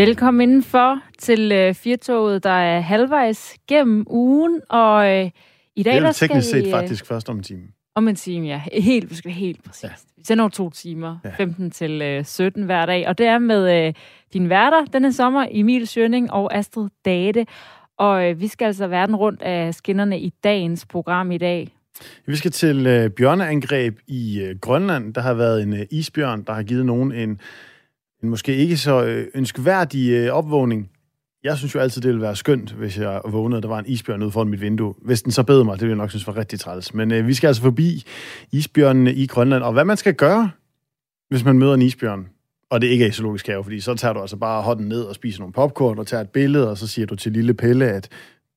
Velkommen indenfor til øh, Firtoget, der er halvvejs gennem ugen, og øh, i dag Det er jo skal teknisk set øh, faktisk først om en time. Om en time, ja. Helt, vi skal være helt præcis. Ja. Vi sender over to timer, Ja. ja. 15 til øh, 17 hver dag. Og det er med øh, din værter denne sommer, Emil Schønning og Astrid Date. Og øh, vi skal altså verden rundt af skinnerne i dagens program i dag. Vi skal til øh, bjørneangreb i øh, Grønland. Der har været en øh, isbjørn, der har givet nogen en, en måske ikke så øh, ønskværdig øh, opvågning. Jeg synes jo altid, det ville være skønt, hvis jeg vågnede, og der var en isbjørn ude foran mit vindue. Hvis den så bed mig, det ville jeg nok synes var rigtig træls. Men øh, vi skal altså forbi isbjørnene i Grønland, og hvad man skal gøre, hvis man møder en isbjørn, og det ikke er i zoologisk have, fordi så tager du altså bare hånden ned og spiser nogle popcorn og tager et billede, og så siger du til lille Pelle, at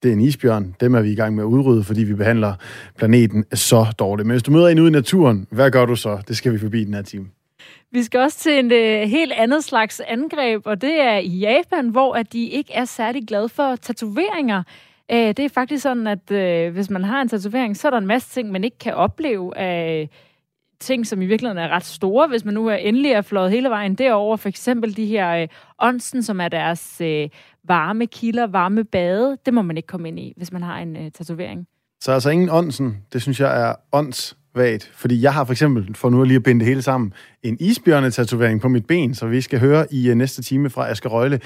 det er en isbjørn. Dem er vi i gang med at udrydde, fordi vi behandler planeten så dårligt. Men hvis du møder en ude i naturen, hvad gør du så? Det skal vi forbi den her time. Vi skal også til en øh, helt andet slags angreb, og det er i Japan, hvor at de ikke er særlig glade for tatoveringer. Øh, det er faktisk sådan, at øh, hvis man har en tatovering, så er der en masse ting, man ikke kan opleve af ting, som i virkeligheden er ret store, hvis man nu er endelig er flået hele vejen derover. For eksempel de her øh, onsen, som er deres øh, varme kilder, varme bade. Det må man ikke komme ind i, hvis man har en øh, tatovering. Så altså ingen åndsen, det synes jeg er vagt, Fordi jeg har for eksempel, for nu lige at binde det hele sammen, en isbjørnetatovering på mit ben, så vi skal høre i øh, næste time fra Asger Røgle,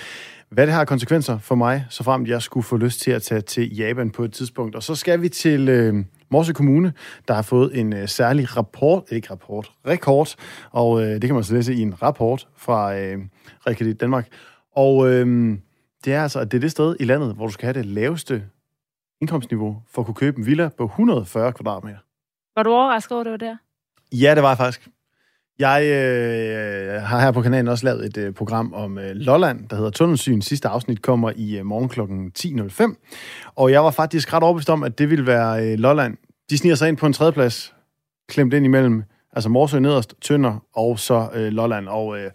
hvad det har konsekvenser for mig, så fremt jeg skulle få lyst til at tage til Japan på et tidspunkt. Og så skal vi til øh, Morse Kommune, der har fået en øh, særlig rapport, ikke rapport, rekord, og øh, det kan man så læse i en rapport fra øh, Rekredit Danmark. Og øh, det er altså, at det er det sted i landet, hvor du skal have det laveste indkomstniveau for at kunne købe en villa på 140 kvadratmeter. Var du overrasket over, at det var der? Ja, det var jeg faktisk. Jeg øh, har her på kanalen også lavet et øh, program om øh, Lolland, der hedder Tunnelsyn. Sidste afsnit kommer i øh, morgen kl. 10.05. Og jeg var faktisk ret overbevist om, at det ville være øh, Lolland. De sniger sig ind på en tredjeplads, klemt ind imellem, altså Morsø nederst, Tønder og så øh, Lolland. Og øh,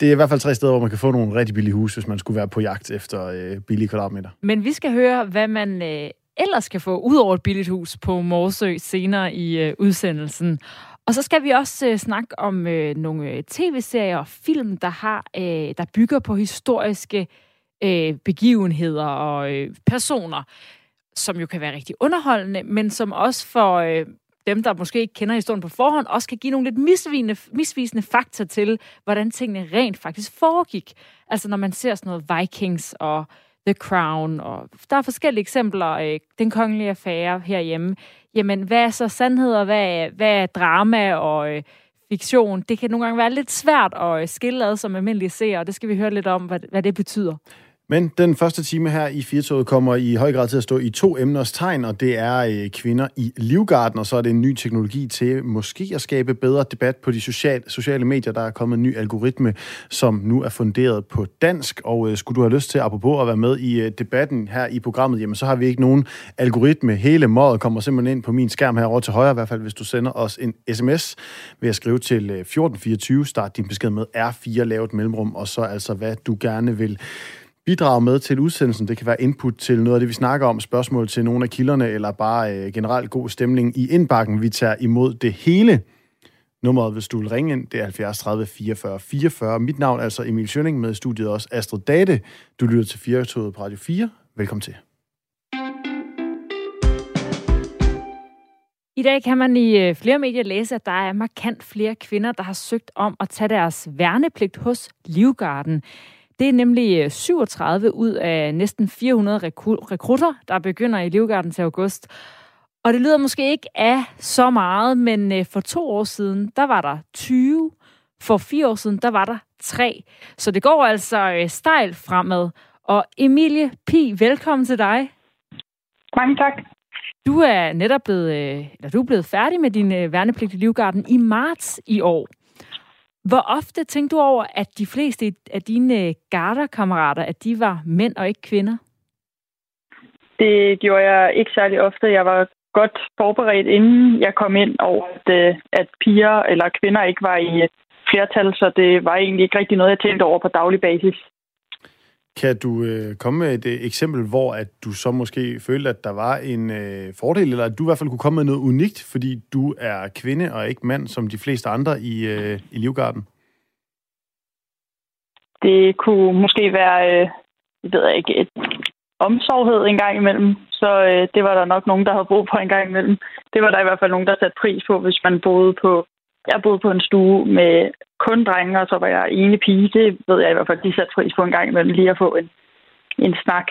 det er i hvert fald tre steder, hvor man kan få nogle rigtig billige huse, hvis man skulle være på jagt efter øh, billige kvadratmeter. Men vi skal høre, hvad man øh, ellers kan få ud over et billigt hus på Morsø senere i øh, udsendelsen. Og så skal vi også øh, snakke om øh, nogle øh, tv-serier og film, der har øh, der bygger på historiske øh, begivenheder og øh, personer, som jo kan være rigtig underholdende, men som også for øh, dem, der måske ikke kender historien på forhånd, også kan give nogle lidt misvisende, misvisende fakta til, hvordan tingene rent faktisk foregik. Altså når man ser sådan noget Vikings og The Crown, og der er forskellige eksempler, øh, den kongelige affære herhjemme. Jamen, hvad er så sandhed, og hvad er, hvad er drama og øh, fiktion? Det kan nogle gange være lidt svært at øh, skille ad som almindelige seere, og det skal vi høre lidt om, hvad, hvad det betyder. Men den første time her i Firtoget kommer i høj grad til at stå i to emners tegn, og det er øh, kvinder i livgarden, og så er det en ny teknologi til måske at skabe bedre debat på de sociale, sociale medier. Der er kommet en ny algoritme, som nu er funderet på dansk, og øh, skulle du have lyst til, apropos at være med i øh, debatten her i programmet, jamen så har vi ikke nogen algoritme. Hele mådet kommer simpelthen ind på min skærm herovre til højre, i hvert fald hvis du sender os en sms ved at skrive til øh, 1424, start din besked med R4, lav et mellemrum, og så altså hvad du gerne vil bidrage med til udsendelsen. Det kan være input til noget af det, vi snakker om, spørgsmål til nogle af kilderne, eller bare øh, generelt god stemning i indbakken. Vi tager imod det hele. Nummeret, hvis du vil ringe ind, det er 70 30 44 44. Mit navn er altså Emil Schønning, med i studiet også Astrid Date. Du lytter til Firetoget på Radio 4. Velkommen til. I dag kan man i øh, flere medier læse, at der er markant flere kvinder, der har søgt om at tage deres værnepligt hos Livgarden. Det er nemlig øh, 37 ud af næsten 400 rekru- rekrutter, der begynder i Livgarden til august. Og det lyder måske ikke af så meget, men øh, for to år siden, der var der 20. For fire år siden, der var der tre. Så det går altså øh, stejlt fremad. Og Emilie Pi, velkommen til dig. Mange tak. Du er netop blevet, øh, eller du er blevet færdig med din øh, værnepligt i Livgarden i marts i år. Hvor ofte tænkte du over, at de fleste af dine øh, garderkammerater, at de var mænd og ikke kvinder? Det gjorde jeg ikke særlig ofte. Jeg var godt forberedt, inden jeg kom ind over, at, øh, at piger eller kvinder ikke var i øh, flertal, så det var egentlig ikke rigtig noget, jeg tænkte over på daglig basis. Kan du øh, komme med et øh, eksempel, hvor at du så måske følte, at der var en øh, fordel, eller at du i hvert fald kunne komme med noget unikt, fordi du er kvinde og ikke mand, som de fleste andre i, øh, i Livgarden? det kunne måske være, øh, jeg ved ikke, et omsorghed en gang imellem. Så øh, det var der nok nogen, der havde brug for en gang imellem. Det var der i hvert fald nogen, der satte pris på, hvis man boede på... Jeg boede på en stue med kun drenge, og så var jeg ene pige. Det ved jeg i hvert fald, de satte pris på en gang imellem, lige at få en, en snak.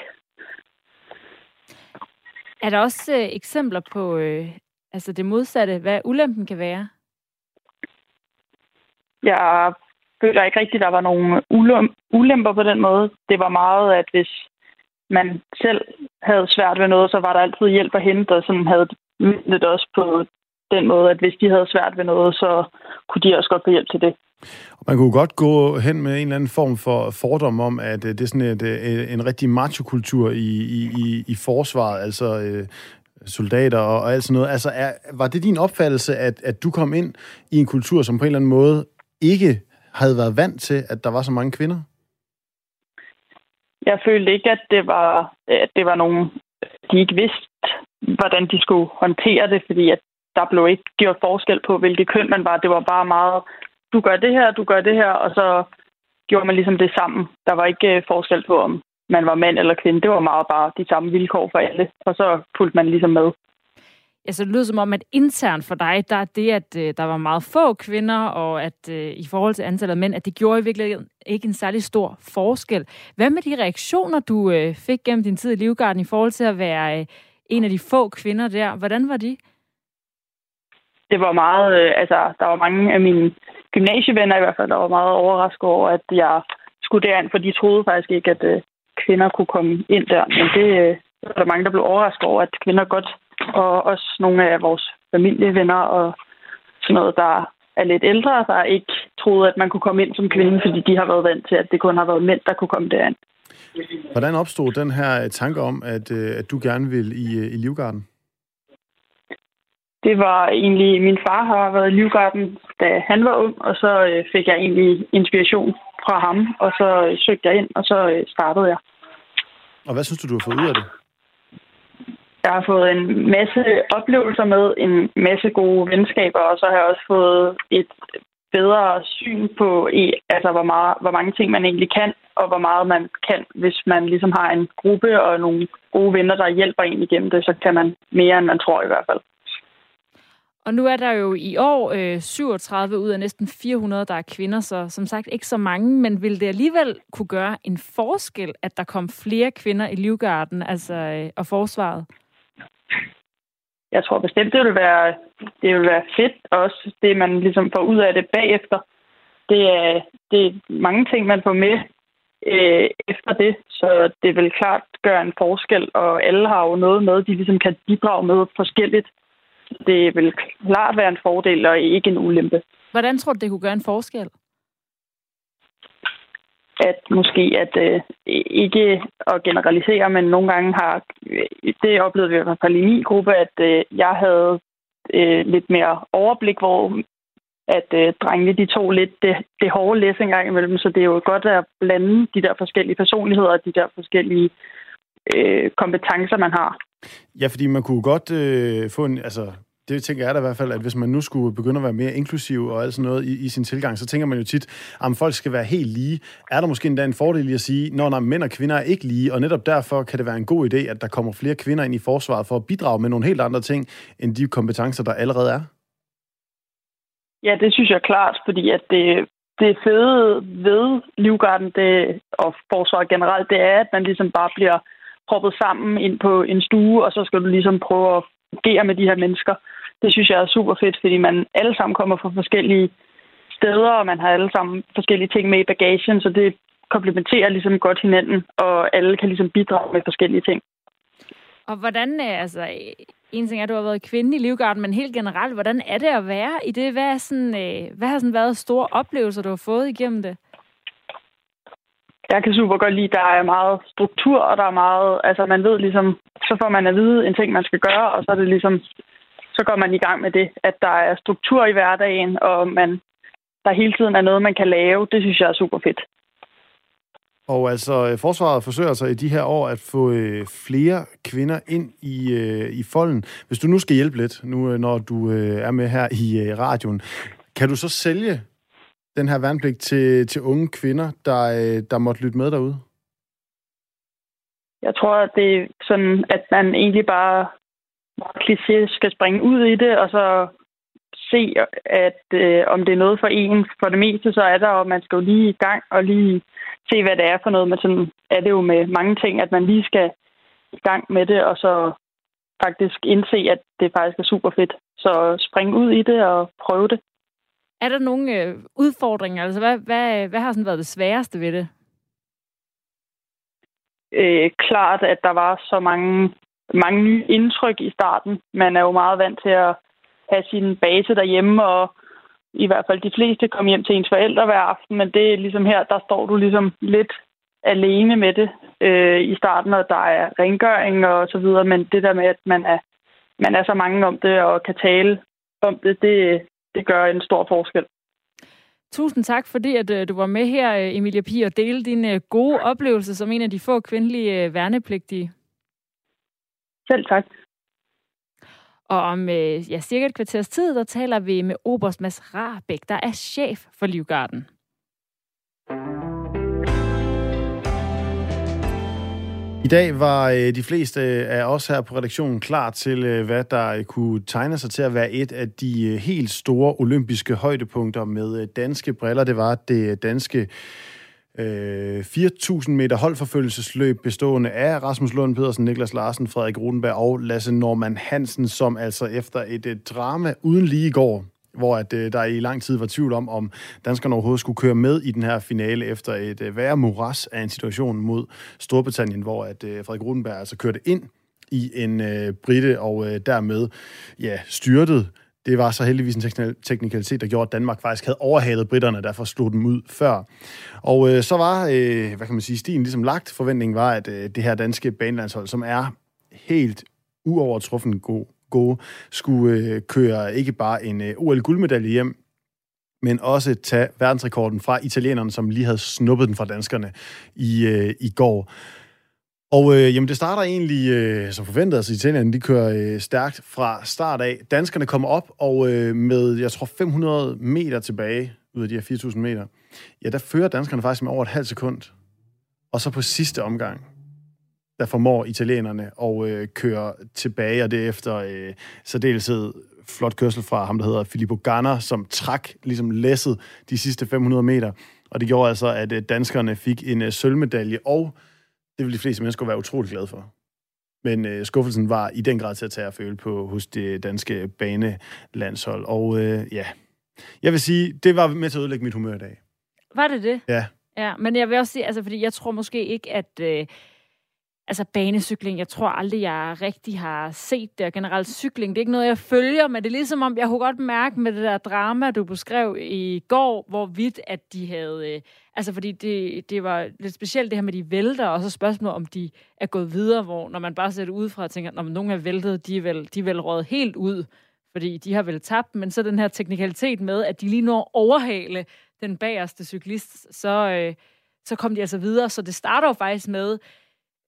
Er der også øh, eksempler på øh, altså det modsatte, hvad ulempen kan være? Jeg føler ikke rigtigt, at der var nogle ulemper på den måde. Det var meget, at hvis man selv havde svært ved noget, så var der altid hjælp at hente, og sådan havde det også på den måde, at hvis de havde svært ved noget, så kunne de også godt få hjælp til det. Man kunne godt gå hen med en eller anden form for fordom om, at øh, det er sådan et, øh, en rigtig machokultur i, i, i forsvaret, altså øh, soldater og, og alt sådan noget. Altså, er, var det din opfattelse, at, at du kom ind i en kultur, som på en eller anden måde ikke havde været vant til, at der var så mange kvinder? Jeg følte ikke, at det var, at det var nogen, de ikke vidste, hvordan de skulle håndtere det, fordi at der blev ikke gjort forskel på, hvilket køn man var. Det var bare meget, du gør det her, du gør det her, og så gjorde man ligesom det sammen. Der var ikke øh, forskel på, om man var mand eller kvinde. Det var meget bare de samme vilkår for alle, og så fulgte man ligesom med. Altså, det lyder som om, at internt for dig, der er det, at øh, der var meget få kvinder, og at øh, i forhold til antallet af mænd, at det gjorde i virkeligheden ikke en særlig stor forskel. Hvad med de reaktioner, du øh, fik gennem din tid i Livgarden i forhold til at være øh, en af de få kvinder der? Hvordan var de? Det var meget, øh, altså, der var mange af mine gymnasievenner i hvert fald, der var meget overrasket over, at jeg skulle derind, for de troede faktisk ikke, at øh, kvinder kunne komme ind der. Men det øh, var der mange, der blev overrasket over, at kvinder godt og også nogle af vores familievenner og sådan noget, der er lidt ældre, der ikke troede, at man kunne komme ind som kvinde, fordi de har været vant til, at det kun har været mænd, der kunne komme derind. Hvordan opstod den her tanke om, at, øh, at du gerne vil i, øh, i Livgarden? Det var egentlig, min far har været i Livgarden, da han var ung, og så øh, fik jeg egentlig inspiration fra ham, og så søgte jeg ind, og så startede jeg. Og hvad synes du, du har fået ud af det? Jeg har fået en masse oplevelser med, en masse gode venskaber, og så har jeg også fået et bedre syn på, altså hvor, meget, hvor mange ting man egentlig kan, og hvor meget man kan, hvis man ligesom har en gruppe og nogle gode venner, der hjælper en igennem det, så kan man mere, end man tror i hvert fald. Og nu er der jo i år øh, 37 ud af næsten 400, der er kvinder, så som sagt ikke så mange, men vil det alligevel kunne gøre en forskel, at der kom flere kvinder i Livgarden altså, øh, og forsvaret? jeg tror bestemt, det vil være, det vil være fedt også, det man ligesom får ud af det bagefter. Det er, det er mange ting, man får med øh, efter det, så det vil klart gøre en forskel, og alle har jo noget med, de ligesom kan bidrage med forskelligt. Det vil klart være en fordel, og ikke en ulempe. Hvordan tror du, det kunne gøre en forskel? at måske at øh, ikke at generalisere, men nogle gange har, det oplevede vi i hvert fald i min gruppe, at øh, jeg havde øh, lidt mere overblik, hvor at øh, drengene de tog lidt det, det hårde læs en gang imellem, så det er jo godt at blande de der forskellige personligheder og de der forskellige øh, kompetencer, man har. Ja, fordi man kunne godt øh, få en, altså det tænker jeg da i hvert fald, at hvis man nu skulle begynde at være mere inklusiv og alt sådan noget i, i sin tilgang, så tænker man jo tit, at folk skal være helt lige. Er der måske endda en fordel i at sige, når nej, mænd og kvinder er ikke lige, og netop derfor kan det være en god idé, at der kommer flere kvinder ind i forsvaret for at bidrage med nogle helt andre ting, end de kompetencer, der allerede er? Ja, det synes jeg klart, fordi at det, det fede ved Livgarden det, og forsvaret generelt, det er, at man ligesom bare bliver proppet sammen ind på en stue, og så skal du ligesom prøve at fungere med de her mennesker det synes jeg er super fedt, fordi man alle sammen kommer fra forskellige steder, og man har alle sammen forskellige ting med i bagagen, så det komplementerer ligesom godt hinanden, og alle kan ligesom bidrage med forskellige ting. Og hvordan, øh, altså, en ting er, at du har været kvinde i Livgarden, men helt generelt, hvordan er det at være i det? Hvad, er sådan, øh, hvad har sådan været store oplevelser, du har fået igennem det? Jeg kan super godt lide, at der er meget struktur, og der er meget, altså man ved ligesom, så får man at vide en ting, man skal gøre, og så er det ligesom så går man i gang med det, at der er struktur i hverdagen, og man, der hele tiden er noget, man kan lave. Det synes jeg er super fedt. Og altså, øh, forsvaret forsøger sig i de her år at få øh, flere kvinder ind i, øh, i folden. Hvis du nu skal hjælpe lidt, nu øh, når du øh, er med her i radioen, kan du så sælge den her værnepligt til, til unge kvinder, der, øh, der måtte lytte med derude? Jeg tror, at det er sådan, at man egentlig bare kliché skal springe ud i det, og så se, at øh, om det er noget for en. For det meste, så er der, og man skal jo lige i gang og lige se, hvad det er for noget. Men sådan er det jo med mange ting, at man lige skal i gang med det, og så faktisk indse, at det faktisk er super fedt. Så spring ud i det og prøve det. Er der nogle øh, udfordringer? Altså, hvad, hvad, hvad har sådan været det sværeste ved det? Øh, klart, at der var så mange, mange nye indtryk i starten. Man er jo meget vant til at have sin base derhjemme, og i hvert fald de fleste kom hjem til ens forældre hver aften, men det er ligesom her, der står du ligesom lidt alene med det øh, i starten, og der er rengøring og så videre, men det der med, at man er, man er så mange om det og kan tale om det, det, det gør en stor forskel. Tusind tak, fordi at, uh, du var med her, øh, Emilia Pia, og dele dine uh, gode oplevelser som en af de få kvindelige værnepligtige. Selv tak. Og om ja, cirka et kvarters tid, der taler vi med Oberst Mads Rahbæk, der er chef for Livgarden. I dag var øh, de fleste øh, af os her på redaktionen klar til, øh, hvad der øh, kunne tegne sig til at være et af de øh, helt store olympiske højdepunkter med øh, danske briller. Det var det danske 4.000 meter holdforfølgelsesløb bestående af Rasmus Lund Pedersen, Niklas Larsen, Frederik Rudenberg og Lasse Norman Hansen, som altså efter et drama uden lige i går hvor at, øh, der i lang tid var tvivl om, om danskerne overhovedet skulle køre med i den her finale efter et øh, værre moras af en situation mod Storbritannien, hvor at øh, Frederik Rudenberg altså kørte ind i en øh, britte og øh, dermed ja, styrtede. Det var så heldigvis en teknikalitet, der gjorde, at Danmark faktisk havde overhalet britterne, derfor slog dem ud før. Og øh, så var, øh, hvad kan man sige, stien ligesom lagt. Forventningen var, at øh, det her danske banelandshold, som er helt uovertruffen god, gode, skulle øh, køre ikke bare en øh, OL-guldmedalje hjem, men også tage verdensrekorden fra italienerne, som lige havde snuppet den fra danskerne i, øh, i går. Og øh, jamen, det starter egentlig øh, som forventet, altså italienerne de kører øh, stærkt fra start af. Danskerne kommer op, og øh, med, jeg tror, 500 meter tilbage ud af de her 4.000 meter, ja, der fører danskerne faktisk med over et halvt sekund. Og så på sidste omgang, der formår italienerne at øh, køre tilbage, og det er efter øh, særdeleshed flot kørsel fra ham, der hedder Filippo Ganna, som trak ligesom læsset de sidste 500 meter. Og det gjorde altså, at øh, danskerne fik en øh, sølvmedalje, og det vil de fleste mennesker være utrolig glade for. Men øh, skuffelsen var i den grad til at tage at føle på hos det danske banelandshold. Og øh, ja, jeg vil sige, det var med til at ødelægge mit humør i dag. Var det det? Ja. Ja, men jeg vil også sige, altså, fordi jeg tror måske ikke, at... Øh altså banecykling, jeg tror aldrig, jeg rigtig har set det, og generelt cykling, det er ikke noget, jeg følger, men det er ligesom om, jeg kunne godt mærke med det der drama, du beskrev i går, hvor vidt, at de havde, øh, altså fordi det, det var lidt specielt det her med, de vælter, og så spørgsmålet, om de er gået videre, hvor når man bare ser det udefra og tænker, når nogen er væltet, de er vel, de er vel røget helt ud, fordi de har vel tabt, men så den her teknikalitet med, at de lige når overhale den bagerste cyklist, så, øh, så kom de altså videre, så det starter jo faktisk med,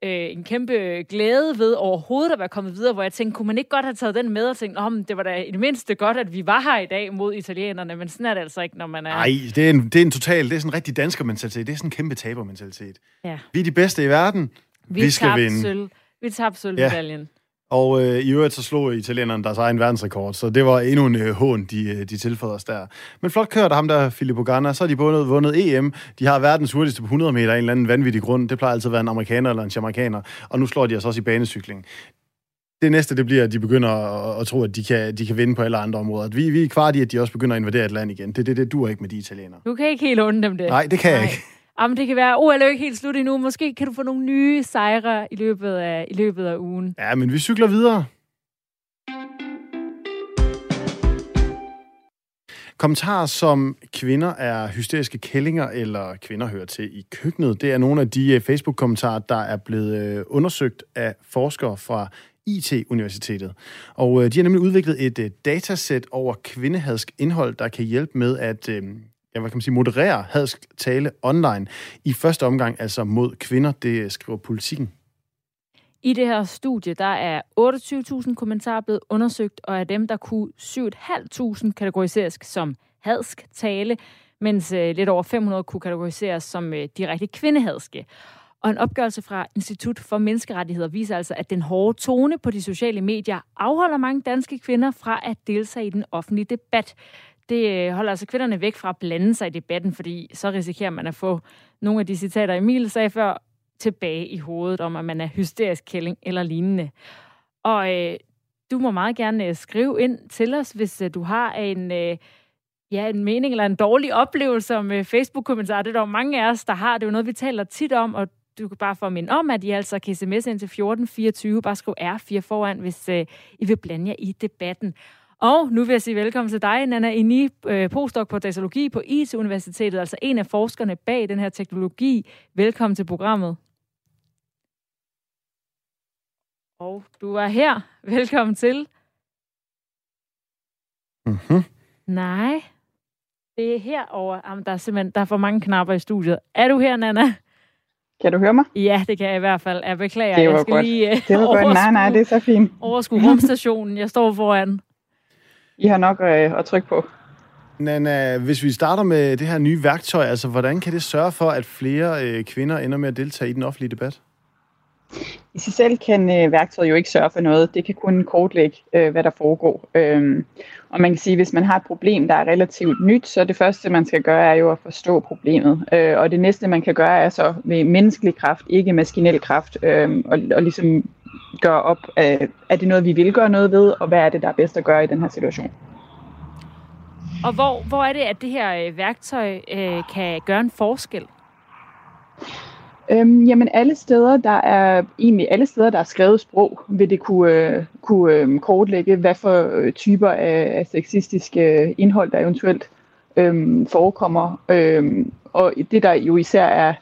øh, en kæmpe glæde ved overhovedet at være kommet videre, hvor jeg tænkte, kunne man ikke godt have taget den med og tænkt, oh, det var da i det mindste godt, at vi var her i dag mod italienerne, men sådan er det altså ikke, når man er... Nej, det er en, det er en total, det er sådan en rigtig dansker mentalitet, det er sådan en kæmpe tabermentalitet. Ja. Vi er de bedste i verden, vi, vi skal vinde. Sølv. Vi tabte sølvmedaljen. Ja. Og øh, i øvrigt så slog italienerne deres egen verdensrekord, så det var endnu en øh, hån, de, øh, de tilføjede os der. Men flot kørt af ham der, Filippo Ganna. Så har de både vundet EM. De har verdens hurtigste på 100 meter af en eller anden vanvittig grund. Det plejer altid at være en amerikaner eller en jamaikaner. Og nu slår de os også i banecykling. Det næste, det bliver, at de begynder at, at tro, at de kan, de kan vinde på alle andre områder. Vi, vi er kvart i, at de også begynder at invadere et land igen. Det, det, det duer ikke med de italienere. Du kan ikke helt undre dem det. Nej, det kan Nej. jeg ikke. Ah, Jamen, det kan være, oh, OL er ikke helt slut endnu. Måske kan du få nogle nye sejre i løbet af, i løbet af ugen. Ja, men vi cykler videre. Kommentarer som kvinder er hysteriske kællinger, eller kvinder hører til i køkkenet, det er nogle af de øh, Facebook-kommentarer, der er blevet øh, undersøgt af forskere fra IT-universitetet. Og øh, de har nemlig udviklet et datasæt over kvindehadsk indhold, der kan hjælpe med at ja, hvad kan man sige, moderere hadsk tale online. I første omgang altså mod kvinder, det skriver politikken. I det her studie, der er 28.000 kommentarer blevet undersøgt, og af dem, der kunne 7.500 kategoriseres som hadsk tale, mens øh, lidt over 500 kunne kategoriseres som øh, direkte kvindehadske. Og en opgørelse fra Institut for Menneskerettigheder viser altså, at den hårde tone på de sociale medier afholder mange danske kvinder fra at deltage i den offentlige debat. Det øh, holder altså kvinderne væk fra at blande sig i debatten, fordi så risikerer man at få nogle af de citater, Emil sagde før, tilbage i hovedet om, at man er hysterisk kælling eller lignende. Og øh, du må meget gerne øh, skrive ind til os, hvis øh, du har en, øh, ja, en mening eller en dårlig oplevelse med øh, Facebook-kommentarer. Det er der jo mange af os, der har. Det er jo noget, vi taler tit om, og du kan bare få min om, at I altså kan sms ind til 1424. Bare skriv R4 foran, hvis øh, I vil blande jer i debatten. Og nu vil jeg sige velkommen til dig, Nana Ini, øh, postdoc på datalogi på IT-universitetet, altså en af forskerne bag den her teknologi. Velkommen til programmet. Og du er her. Velkommen til. Mm-hmm. Nej, det er herover. Jamen, der er simpelthen der er for mange knapper i studiet. Er du her, Nana? Kan du høre mig? Ja, det kan jeg i hvert fald. Jeg beklager. Det var jeg skal godt. lige uh, Det var godt. Nej, nej, det er så fint. overskue rumstationen. Jeg står foran. I har nok øh, at trykke på. Nana, hvis vi starter med det her nye værktøj, altså hvordan kan det sørge for, at flere øh, kvinder ender med at deltage i den offentlige debat? I sig selv kan øh, værktøjet jo ikke sørge for noget. Det kan kun kortlægge, øh, hvad der foregår. Øhm, og man kan sige, at hvis man har et problem, der er relativt nyt, så det første, man skal gøre, er jo at forstå problemet. Øh, og det næste, man kan gøre, er så med menneskelig kraft, ikke maskinel kraft, øh, og, og ligesom gøre op, øh, er det noget, vi vil gøre noget ved, og hvad er det, der er bedst at gøre i den her situation. Og hvor, hvor er det, at det her øh, værktøj øh, kan gøre en forskel? Øhm, jamen alle steder, der er egentlig alle steder, der er skrevet sprog, vil det kunne, øh, kunne øh, kortlægge, hvad for øh, typer af, af sexistiske indhold, der eventuelt øh, forekommer. Øh, og det, der jo især er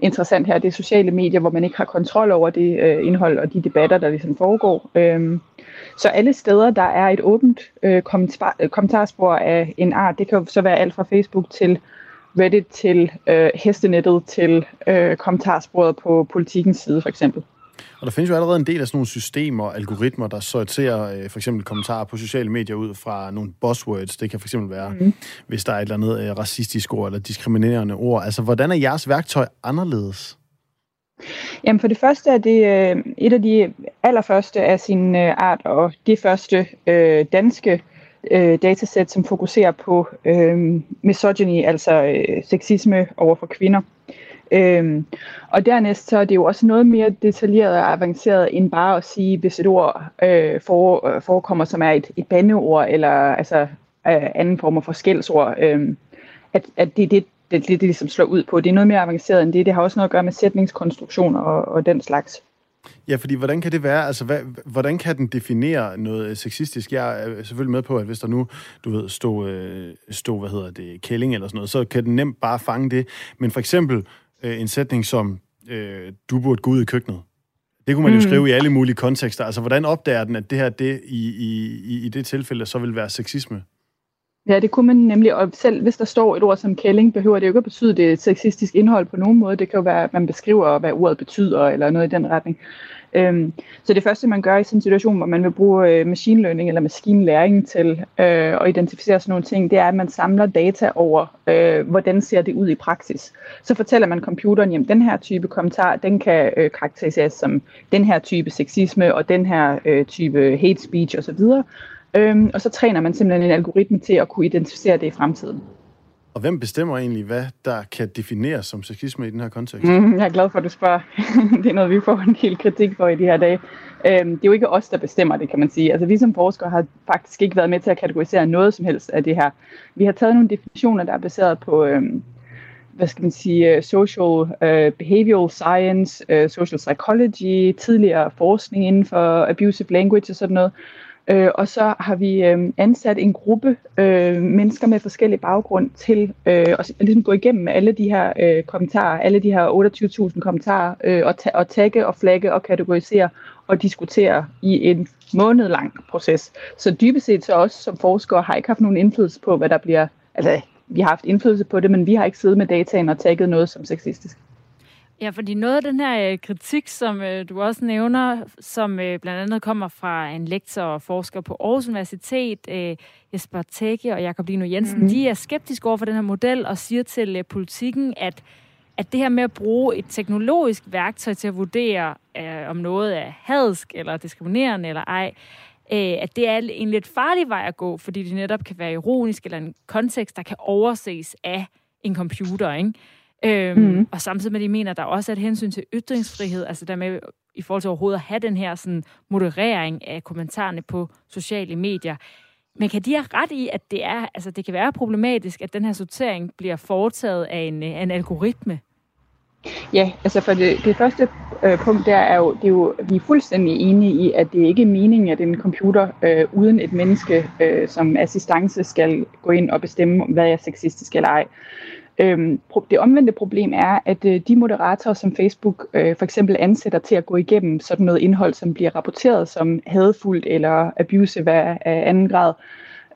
interessant her, det er sociale medier, hvor man ikke har kontrol over det øh, indhold og de debatter, der ligesom foregår. Øh, så alle steder, der er et åbent øh, kommentar, øh, kommentarspor af en art, det kan jo så være alt fra Facebook til Reddit til øh, hestenettet til øh, kommentarsporet på politikens side for eksempel. Og der findes jo allerede en del af sådan nogle systemer og algoritmer, der sorterer øh, for eksempel kommentarer på sociale medier ud fra nogle buzzwords. Det kan for eksempel være, mm. hvis der er et eller andet øh, racistisk ord eller diskriminerende ord. Altså, hvordan er jeres værktøj anderledes? Jamen for det første er det øh, et af de allerførste af sin øh, art, og det første øh, danske øh, datasæt, som fokuserer på øh, misogyny, altså øh, sexisme over for kvinder. Øhm, og dernæst så er det jo også noget mere detaljeret og avanceret end bare at sige, hvis et ord øh, for, øh, forekommer, som er et, et bandeord eller altså øh, anden form for skældsord, øh, at, at det er det, det, det, det ligesom slår ud på. Det er noget mere avanceret end det. Det har også noget at gøre med sætningskonstruktioner og, og den slags. Ja, fordi hvordan kan det være? Altså, hvad, hvordan kan den definere noget sexistisk? Jeg er øh, selvfølgelig med på, at hvis der nu, du ved, stod, øh, stod hvad hedder det, kælling eller sådan noget, så kan den nemt bare fange det. Men for eksempel øh, en sætning som, øh, du burde gå ud i køkkenet. Det kunne man jo mm. skrive i alle mulige kontekster. Altså, hvordan opdager den, at det her, det i, i, i det tilfælde, så vil være sexisme? Ja, det kunne man nemlig, og selv hvis der står et ord som kælling, behøver det jo ikke at betyde, det et sexistisk indhold på nogen måde. Det kan jo være, at man beskriver, hvad ordet betyder, eller noget i den retning. Øhm, så det første, man gør i sådan en situation, hvor man vil bruge øh, machine learning eller maskinlæring til øh, at identificere sådan nogle ting, det er, at man samler data over, øh, hvordan ser det ud i praksis. Så fortæller man computeren, jamen den her type kommentar, den kan øh, karakteriseres som den her type sexisme, og den her øh, type hate speech osv., Øhm, og så træner man simpelthen en algoritme til at kunne identificere det i fremtiden. Og hvem bestemmer egentlig, hvad der kan defineres som sexisme i den her kontekst? Mm, jeg er glad for, at du spørger. det er noget, vi får en del kritik for i de her dage. Øhm, det er jo ikke os, der bestemmer det, kan man sige. Altså, vi som forskere har faktisk ikke været med til at kategorisere noget som helst af det her. Vi har taget nogle definitioner, der er baseret på, øhm, hvad skal man sige, øh, social uh, behavioral science, uh, social psychology, tidligere forskning inden for abusive language og sådan noget. Øh, og så har vi øh, ansat en gruppe øh, mennesker med forskellige baggrund til øh, at ligesom gå igennem alle de her øh, kommentarer, alle de her 28.000 kommentarer, øh, og, ta- og tagge og flagge og kategorisere og diskutere i en måned lang proces. Så dybest set så også som forskere har ikke haft nogen indflydelse på, hvad der bliver, altså vi har haft indflydelse på det, men vi har ikke siddet med dataen og tagget noget som sexistisk. Ja, fordi noget af den her øh, kritik, som øh, du også nævner, som øh, blandt andet kommer fra en lektor og forsker på Aarhus Universitet, øh, Jesper Tække og Jakob Lino Jensen, mm. de er skeptiske over for den her model og siger til øh, politikken, at at det her med at bruge et teknologisk værktøj til at vurdere, øh, om noget er hadsk eller diskriminerende eller ej, øh, at det er en lidt farlig vej at gå, fordi det netop kan være ironisk eller en kontekst, der kan overses af en computer, ikke? Øhm, mm. Og samtidig med, at de mener, at der også er et hensyn til ytringsfrihed, altså der med i forhold til overhovedet at have den her sådan, moderering af kommentarerne på sociale medier. Men kan de have ret i, at det, er, altså, det kan være problematisk, at den her sortering bliver foretaget af en, af en algoritme? Ja, altså for det, det første øh, punkt der er jo, det er jo, vi er fuldstændig enige i, at det ikke er meningen, at en computer øh, uden et menneske øh, som assistance skal gå ind og bestemme, hvad er sexistisk eller ej. Øhm, det omvendte problem er, at øh, de moderatorer, som Facebook øh, for eksempel ansætter til at gå igennem sådan noget indhold, som bliver rapporteret som hadfuldt eller abusive af, af anden grad,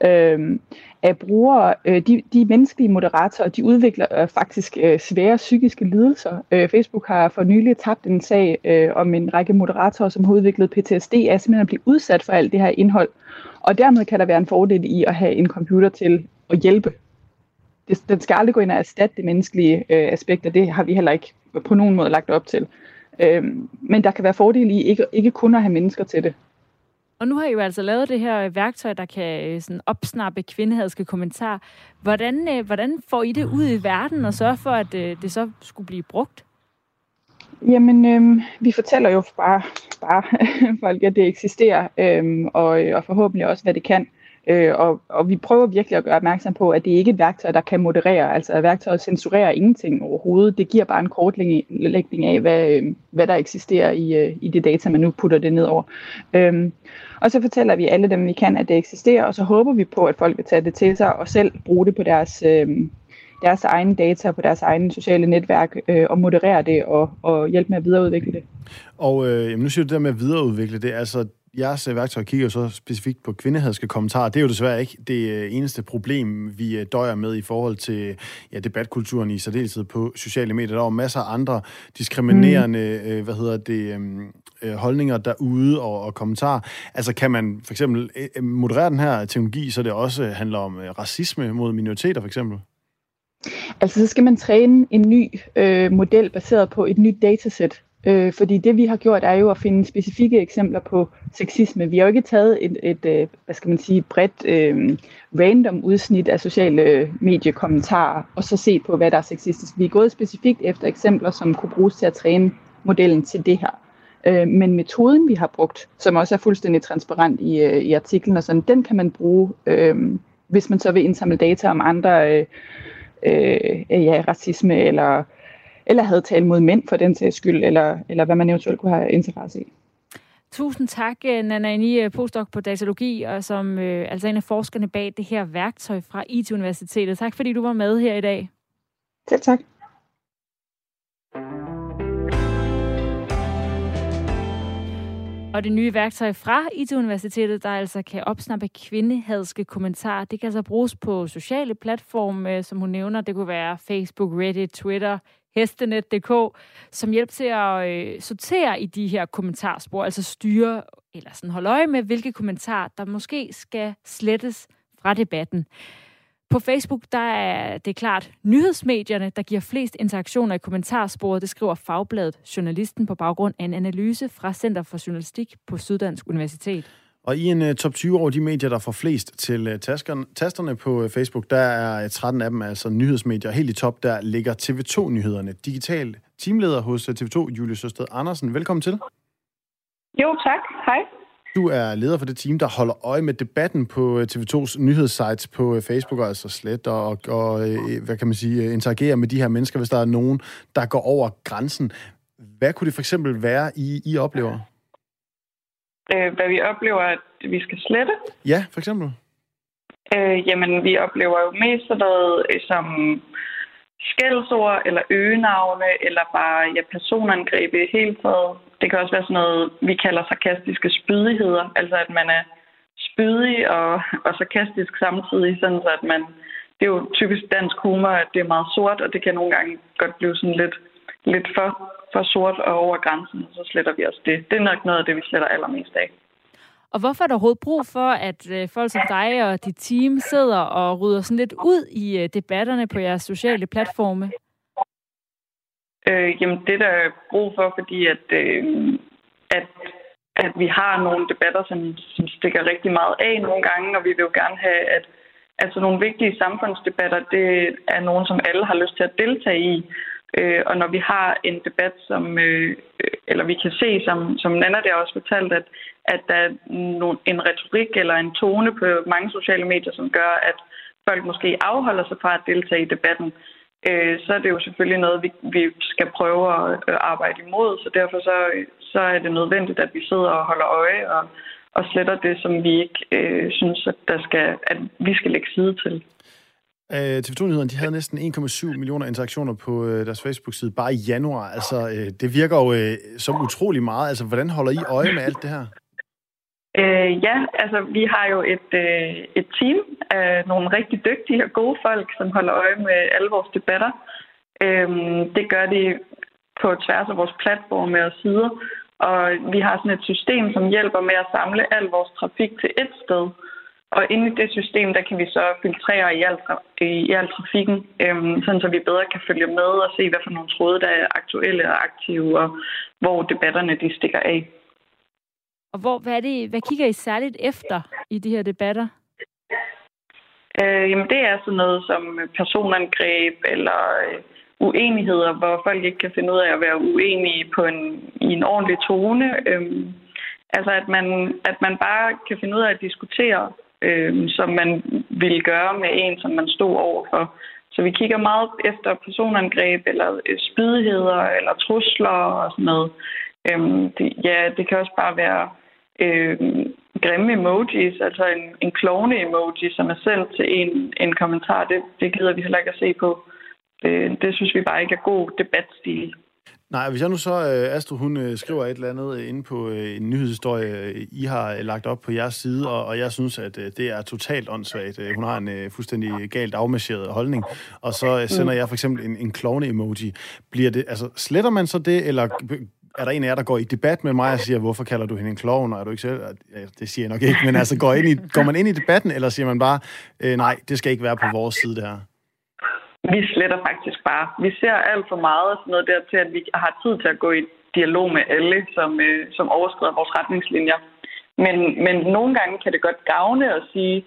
øh, af brugere, øh, de, de menneskelige moderatorer, de udvikler øh, faktisk øh, svære psykiske lidelser. Øh, Facebook har for nylig tabt en sag øh, om en række moderatorer, som har udviklet PTSD, af simpelthen at blive udsat for alt det her indhold. Og dermed kan der være en fordel i at have en computer til at hjælpe. Det, den skal aldrig gå ind og erstatte det menneskelige øh, aspekt, og det har vi heller ikke på nogen måde lagt op til. Øh, men der kan være fordel i ikke, ikke kun at have mennesker til det. Og nu har I jo altså lavet det her værktøj, der kan øh, sådan opsnappe kvindehadske kommentarer. Hvordan, øh, hvordan får I det ud i verden og sørge for, at øh, det så skulle blive brugt? Jamen, øhm, vi fortæller jo bare, bare folk, at det eksisterer, øhm, og, og forhåbentlig også, hvad det kan. Øh, og, og vi prøver virkelig at gøre opmærksom på, at det ikke er et værktøj, der kan moderere. Altså at værktøjet censurerer ingenting overhovedet. Det giver bare en kortlægning af, hvad, øh, hvad der eksisterer i, øh, i det data, man nu putter det ned over. Øhm, og så fortæller vi alle dem, vi kan, at det eksisterer, og så håber vi på, at folk vil tage det til sig og selv bruge det på deres, øh, deres egne data, på deres egne sociale netværk, øh, og moderere det og, og hjælpe med at videreudvikle det. Og øh, jamen, nu siger du det der med at videreudvikle det, altså jeres øh, værktøj kigger så specifikt på kvindehadske kommentarer. Det er jo desværre ikke det øh, eneste problem, vi øh, døjer med i forhold til ja, debatkulturen i særdeleshed på sociale medier. Der er jo masser af andre diskriminerende mm. øh, hvad hedder det, øh, holdninger derude og, og kommentarer. Altså kan man for eksempel moderere den her teknologi, så det også handler om racisme mod minoriteter for eksempel? Altså så skal man træne en ny øh, model baseret på et nyt datasæt. Øh, fordi det vi har gjort er jo at finde specifikke eksempler på sexisme. Vi har jo ikke taget et, et, et hvad skal man sige, bredt øh, random udsnit af sociale mediekommentarer, og så set på, hvad der er sexistisk. Vi er gået specifikt efter eksempler, som kunne bruges til at træne modellen til det her. Øh, men metoden, vi har brugt, som også er fuldstændig transparent i, øh, i artiklen, og sådan, den kan man bruge, øh, hvis man så vil indsamle data om andre øh, øh, ja, racisme eller eller havde talt mod mænd for den sags skyld, eller, eller hvad man eventuelt kunne have interesse i. Tusind tak, øh, Nana Eni, øh, postdoc på datalogi, og som øh, altså en af forskerne bag det her værktøj fra IT-universitetet. Tak fordi du var med her i dag. Selv tak. Og det nye værktøj fra IT-universitetet, der altså kan opsnappe kvindehadske kommentarer, det kan altså bruges på sociale platforme, som hun nævner. Det kunne være Facebook, Reddit, Twitter, hestenet.dk, som hjælp til at øh, sortere i de her kommentarspor, altså styre eller sådan holde øje med, hvilke kommentarer, der måske skal slettes fra debatten. På Facebook, der er det klart nyhedsmedierne, der giver flest interaktioner i kommentarsporet. Det skriver Fagbladet Journalisten på baggrund af en analyse fra Center for Journalistik på Syddansk Universitet. Og i en uh, top 20 over de medier, der får flest til uh, taskerne, tasterne på uh, Facebook, der er 13 af dem altså nyhedsmedier. Helt i top, der ligger TV2-nyhederne. Digital teamleder hos TV2, Julie Søsted Andersen. Velkommen til. Jo, tak. Hej. Du er leder for det team, der holder øje med debatten på TV2's nyhedssites på Facebook, altså slet, og, og hvad kan man sige, interagerer med de her mennesker, hvis der er nogen, der går over grænsen. Hvad kunne det for eksempel være, I, I oplever? Øh, hvad vi oplever, at vi skal slette. Ja, for eksempel. Øh, jamen, vi oplever jo mest sådan noget øh, som skældsord, eller øgenavne, eller bare ja, personangreb i hele taget. Det kan også være sådan noget, vi kalder sarkastiske spydigheder. Altså, at man er spydig og, og sarkastisk samtidig, sådan så at man... Det er jo typisk dansk humor, at det er meget sort, og det kan nogle gange godt blive sådan lidt lidt for, for sort og over grænsen, så sletter vi også det. Det er nok noget af det, vi sletter allermest af. Og hvorfor er der overhovedet brug for, at øh, folk som dig og dit team sidder og rydder sådan lidt ud i øh, debatterne på jeres sociale platforme? Øh, jamen, det der er brug for, fordi at, øh, at, at vi har nogle debatter, som, som stikker rigtig meget af nogle gange, og vi vil jo gerne have, at altså nogle vigtige samfundsdebatter, det er nogen, som alle har lyst til at deltage i. Øh, og når vi har en debat, som, øh, eller vi kan se, som, som Nana der også fortalt, at, at der er en retorik eller en tone på mange sociale medier, som gør, at folk måske afholder sig fra at deltage i debatten, øh, så er det jo selvfølgelig noget, vi, vi skal prøve at arbejde imod. Så derfor så, så er det nødvendigt, at vi sidder og holder øje og, og sletter det, som vi ikke øh, synes, at, der skal, at vi skal lægge side til. Øh, TV2-nyhederne, de havde næsten 1,7 millioner interaktioner på øh, deres Facebook-side bare i januar. Altså, øh, det virker jo øh, som utrolig meget. Altså, hvordan holder I øje med alt det her? Øh, ja, altså vi har jo et, øh, et team af nogle rigtig dygtige og gode folk, som holder øje med alle vores debatter. Øh, det gør de på tværs af vores platforme og sider. Og vi har sådan et system, som hjælper med at samle al vores trafik til et sted. Og inde i det system, der kan vi så filtrere i al, i al trafikken, øhm, sådan så vi bedre kan følge med og se, hvad for nogle tråde, der er aktuelle og aktive, og hvor debatterne de stikker af. Og hvor, hvad, er det, hvad kigger I særligt efter i de her debatter? Øh, jamen det er sådan noget som personangreb eller øh, uenigheder, hvor folk ikke kan finde ud af at være uenige på en, i en ordentlig tone. Øhm, altså at man, at man bare kan finde ud af at diskutere, øh, som man ville gøre med en, som man stod overfor. Så vi kigger meget efter personangreb eller øh, spydigheder eller trusler og sådan noget. Øhm, det, ja, det kan også bare være øh, grimme emojis, altså en, en klovne-emoji, som er sendt til en, en kommentar. Det, det gider vi heller ikke at se på. Det, det synes vi bare ikke er god debatstil. Nej, hvis jeg nu så, øh, Astrid, hun øh, skriver et eller andet inde på øh, en nyhedshistorie, I har lagt op på jeres side, og, og jeg synes, at det er totalt åndssvagt. Hun har en fuldstændig galt afmarcheret holdning, og så sender jeg for eksempel en, en klovne-emoji. Bliver det, altså, sletter man så det, eller er der en af jer, der går i debat med mig og siger, hvorfor kalder du hende en klovn, og er du ikke selv? Ja, det siger jeg nok ikke, men altså, går, ind i, går man ind i debatten, eller siger man bare, øh, nej, det skal ikke være på vores side, det her? Vi sletter faktisk bare. Vi ser alt for meget sådan noget der til, at vi har tid til at gå i dialog med alle, som, øh, som overskrider vores retningslinjer. Men, men nogle gange kan det godt gavne at sige,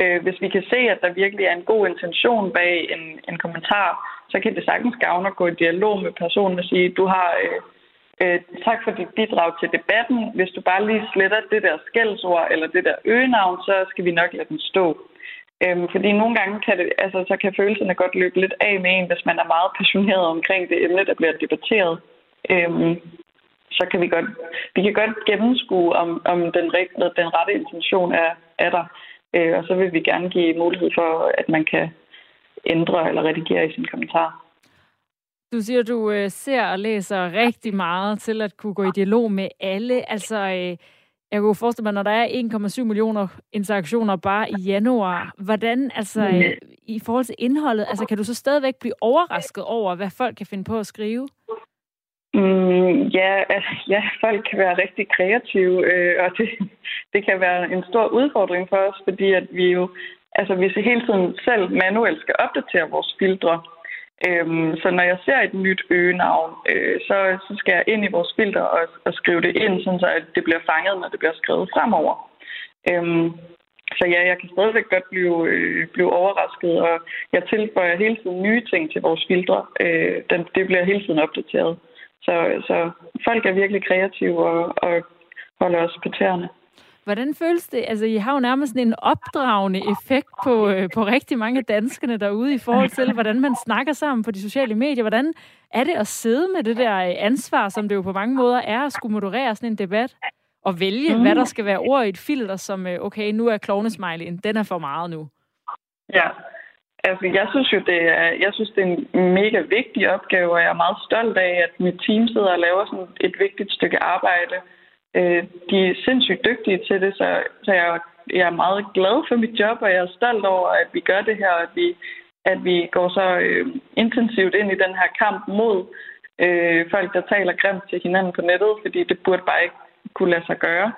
øh, hvis vi kan se, at der virkelig er en god intention bag en, en kommentar, så kan det sagtens gavne at gå i dialog med personen og sige, du har... Øh, Øh, tak for dit bidrag til debatten. Hvis du bare lige sletter det der skældsord eller det der øgenavn, så skal vi nok lade den stå. Øhm, fordi nogle gange kan, det, altså, så kan følelserne godt løbe lidt af med en, hvis man er meget passioneret omkring det emne, der bliver debatteret. Øhm, så kan vi godt, vi kan godt gennemskue, om, om den, den rette intention er, er der. Øh, og så vil vi gerne give mulighed for, at man kan ændre eller redigere i sin kommentar. Du siger, du øh, ser og læser rigtig meget til at kunne gå i dialog med alle. Altså, øh, jeg kunne forestille mig, når der er 1,7 millioner interaktioner bare i januar, hvordan, altså, øh, i forhold til indholdet, altså, kan du så stadigvæk blive overrasket over, hvad folk kan finde på at skrive? Mm, ja, altså, ja, folk kan være rigtig kreative, øh, og det, det kan være en stor udfordring for os, fordi at vi jo, altså hvis vi hele tiden selv manuelt skal opdatere vores filtre, Øhm, så når jeg ser et nyt øgenavn, øh, så, så skal jeg ind i vores filter og, og skrive det ind, sådan så at det bliver fanget, når det bliver skrevet fremover. Øhm, så ja, jeg kan stadigvæk godt blive, øh, blive overrasket, og jeg tilføjer hele tiden nye ting til vores filtre. Øh, den, det bliver hele tiden opdateret. Så, så folk er virkelig kreative og, og holder os på tæerne. Hvordan føles det? Altså, I har jo nærmest en opdragende effekt på, øh, på rigtig mange danskerne derude i forhold til, hvordan man snakker sammen på de sociale medier. Hvordan er det at sidde med det der øh, ansvar, som det jo på mange måder er at skulle moderere sådan en debat? Og vælge, mm. hvad der skal være ord i et filter, som, øh, okay, nu er klovnesmileyen, den er for meget nu. Ja, altså jeg synes jo, det er, jeg synes, det er en mega vigtig opgave, og jeg er meget stolt af, at mit team sidder og laver sådan et vigtigt stykke arbejde Øh, de er sindssygt dygtige til det, så, så jeg, jeg er meget glad for mit job, og jeg er stolt over, at vi gør det her, at vi, at vi går så øh, intensivt ind i den her kamp mod øh, folk, der taler grimt til hinanden på nettet, fordi det burde bare ikke kunne lade sig gøre.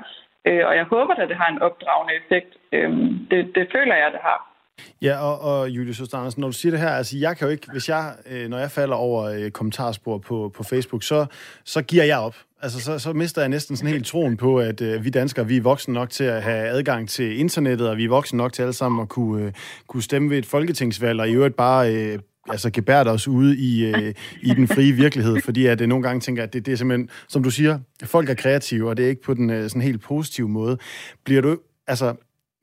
Øh, og jeg håber at det har en opdragende effekt. Øh, det, det føler jeg, det har. Ja, og, og Julius Andersen, når du siger det her, altså jeg kan jo ikke, hvis jeg, øh, når jeg falder over øh, kommentarspor på, på Facebook, så, så giver jeg op. Altså, så, så mister jeg næsten sådan helt troen på, at øh, vi danskere, vi er voksne nok til at have adgang til internettet, og vi er voksne nok til alle sammen at kunne, øh, kunne stemme ved et folketingsvalg, og i øvrigt bare øh, altså gebært os ude i, øh, i den frie virkelighed, fordi at det nogle gange tænker, at det, det er simpelthen, som du siger, folk er kreative, og det er ikke på den øh, sådan helt positive måde. Bliver du, altså,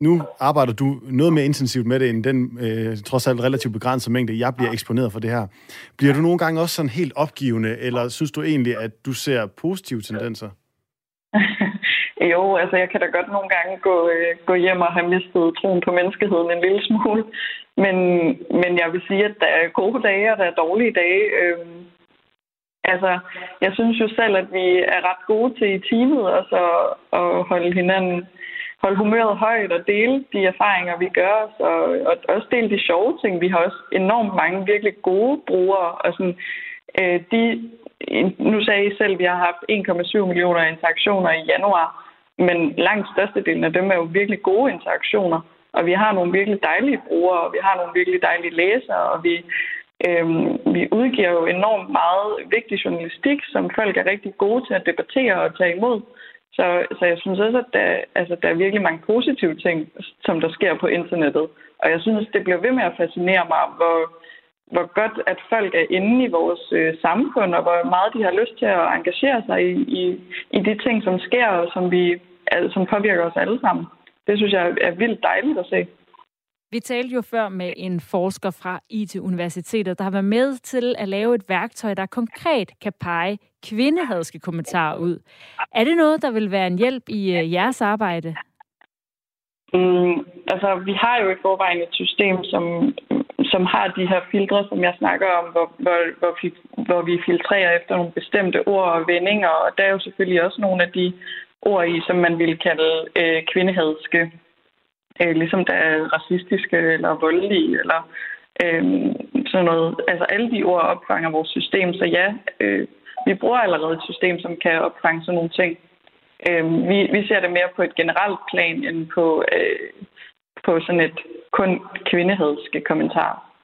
nu arbejder du noget mere intensivt med det, end den øh, trods alt relativt begrænsede mængde, jeg bliver eksponeret for det her. Bliver du nogle gange også sådan helt opgivende, eller synes du egentlig, at du ser positive tendenser? jo, altså jeg kan da godt nogle gange gå, øh, gå hjem og have mistet troen på menneskeheden en lille smule. Men, men jeg vil sige, at der er gode dage, og der er dårlige dage. Øhm, altså, jeg synes jo selv, at vi er ret gode til i teamet også at, at holde hinanden holde humøret højt og dele de erfaringer, vi gør os, og, og også dele de sjove ting. Vi har også enormt mange virkelig gode brugere, og sådan, øh, de, nu sagde I selv, at vi har haft 1,7 millioner interaktioner i januar, men langt størstedelen af dem er jo virkelig gode interaktioner, og vi har nogle virkelig dejlige brugere, og vi har nogle virkelig dejlige læsere, og vi, øh, vi udgiver jo enormt meget vigtig journalistik, som folk er rigtig gode til at debattere og tage imod. Så, så jeg synes også, at der, altså, der er virkelig mange positive ting, som der sker på internettet. Og jeg synes, det bliver ved med at fascinere mig, hvor, hvor godt, at folk er inde i vores øh, samfund, og hvor meget de har lyst til at engagere sig i, i, i de ting, som sker, og som, vi, altså, som påvirker os alle sammen. Det synes jeg er vildt dejligt at se. Vi talte jo før med en forsker fra IT-universitetet, der har været med til at lave et værktøj, der konkret kan pege kvindehadske kommentarer ud. Er det noget, der vil være en hjælp i uh, jeres arbejde? Mm, altså, vi har jo i forvejen et system, som, som har de her filtre, som jeg snakker om, hvor, hvor, hvor, vi, hvor vi filtrerer efter nogle bestemte ord og vendinger, og der er jo selvfølgelig også nogle af de ord i, som man ville kalde øh, kvindehadske øh, ligesom der er racistiske eller voldelige eller øh, sådan noget. Altså alle de ord opfanger vores system, så ja, øh, vi bruger allerede et system, som kan opfange sådan nogle ting. Øh, vi, vi ser det mere på et generelt plan end på, øh, på sådan et kun kvindehadske kommentar.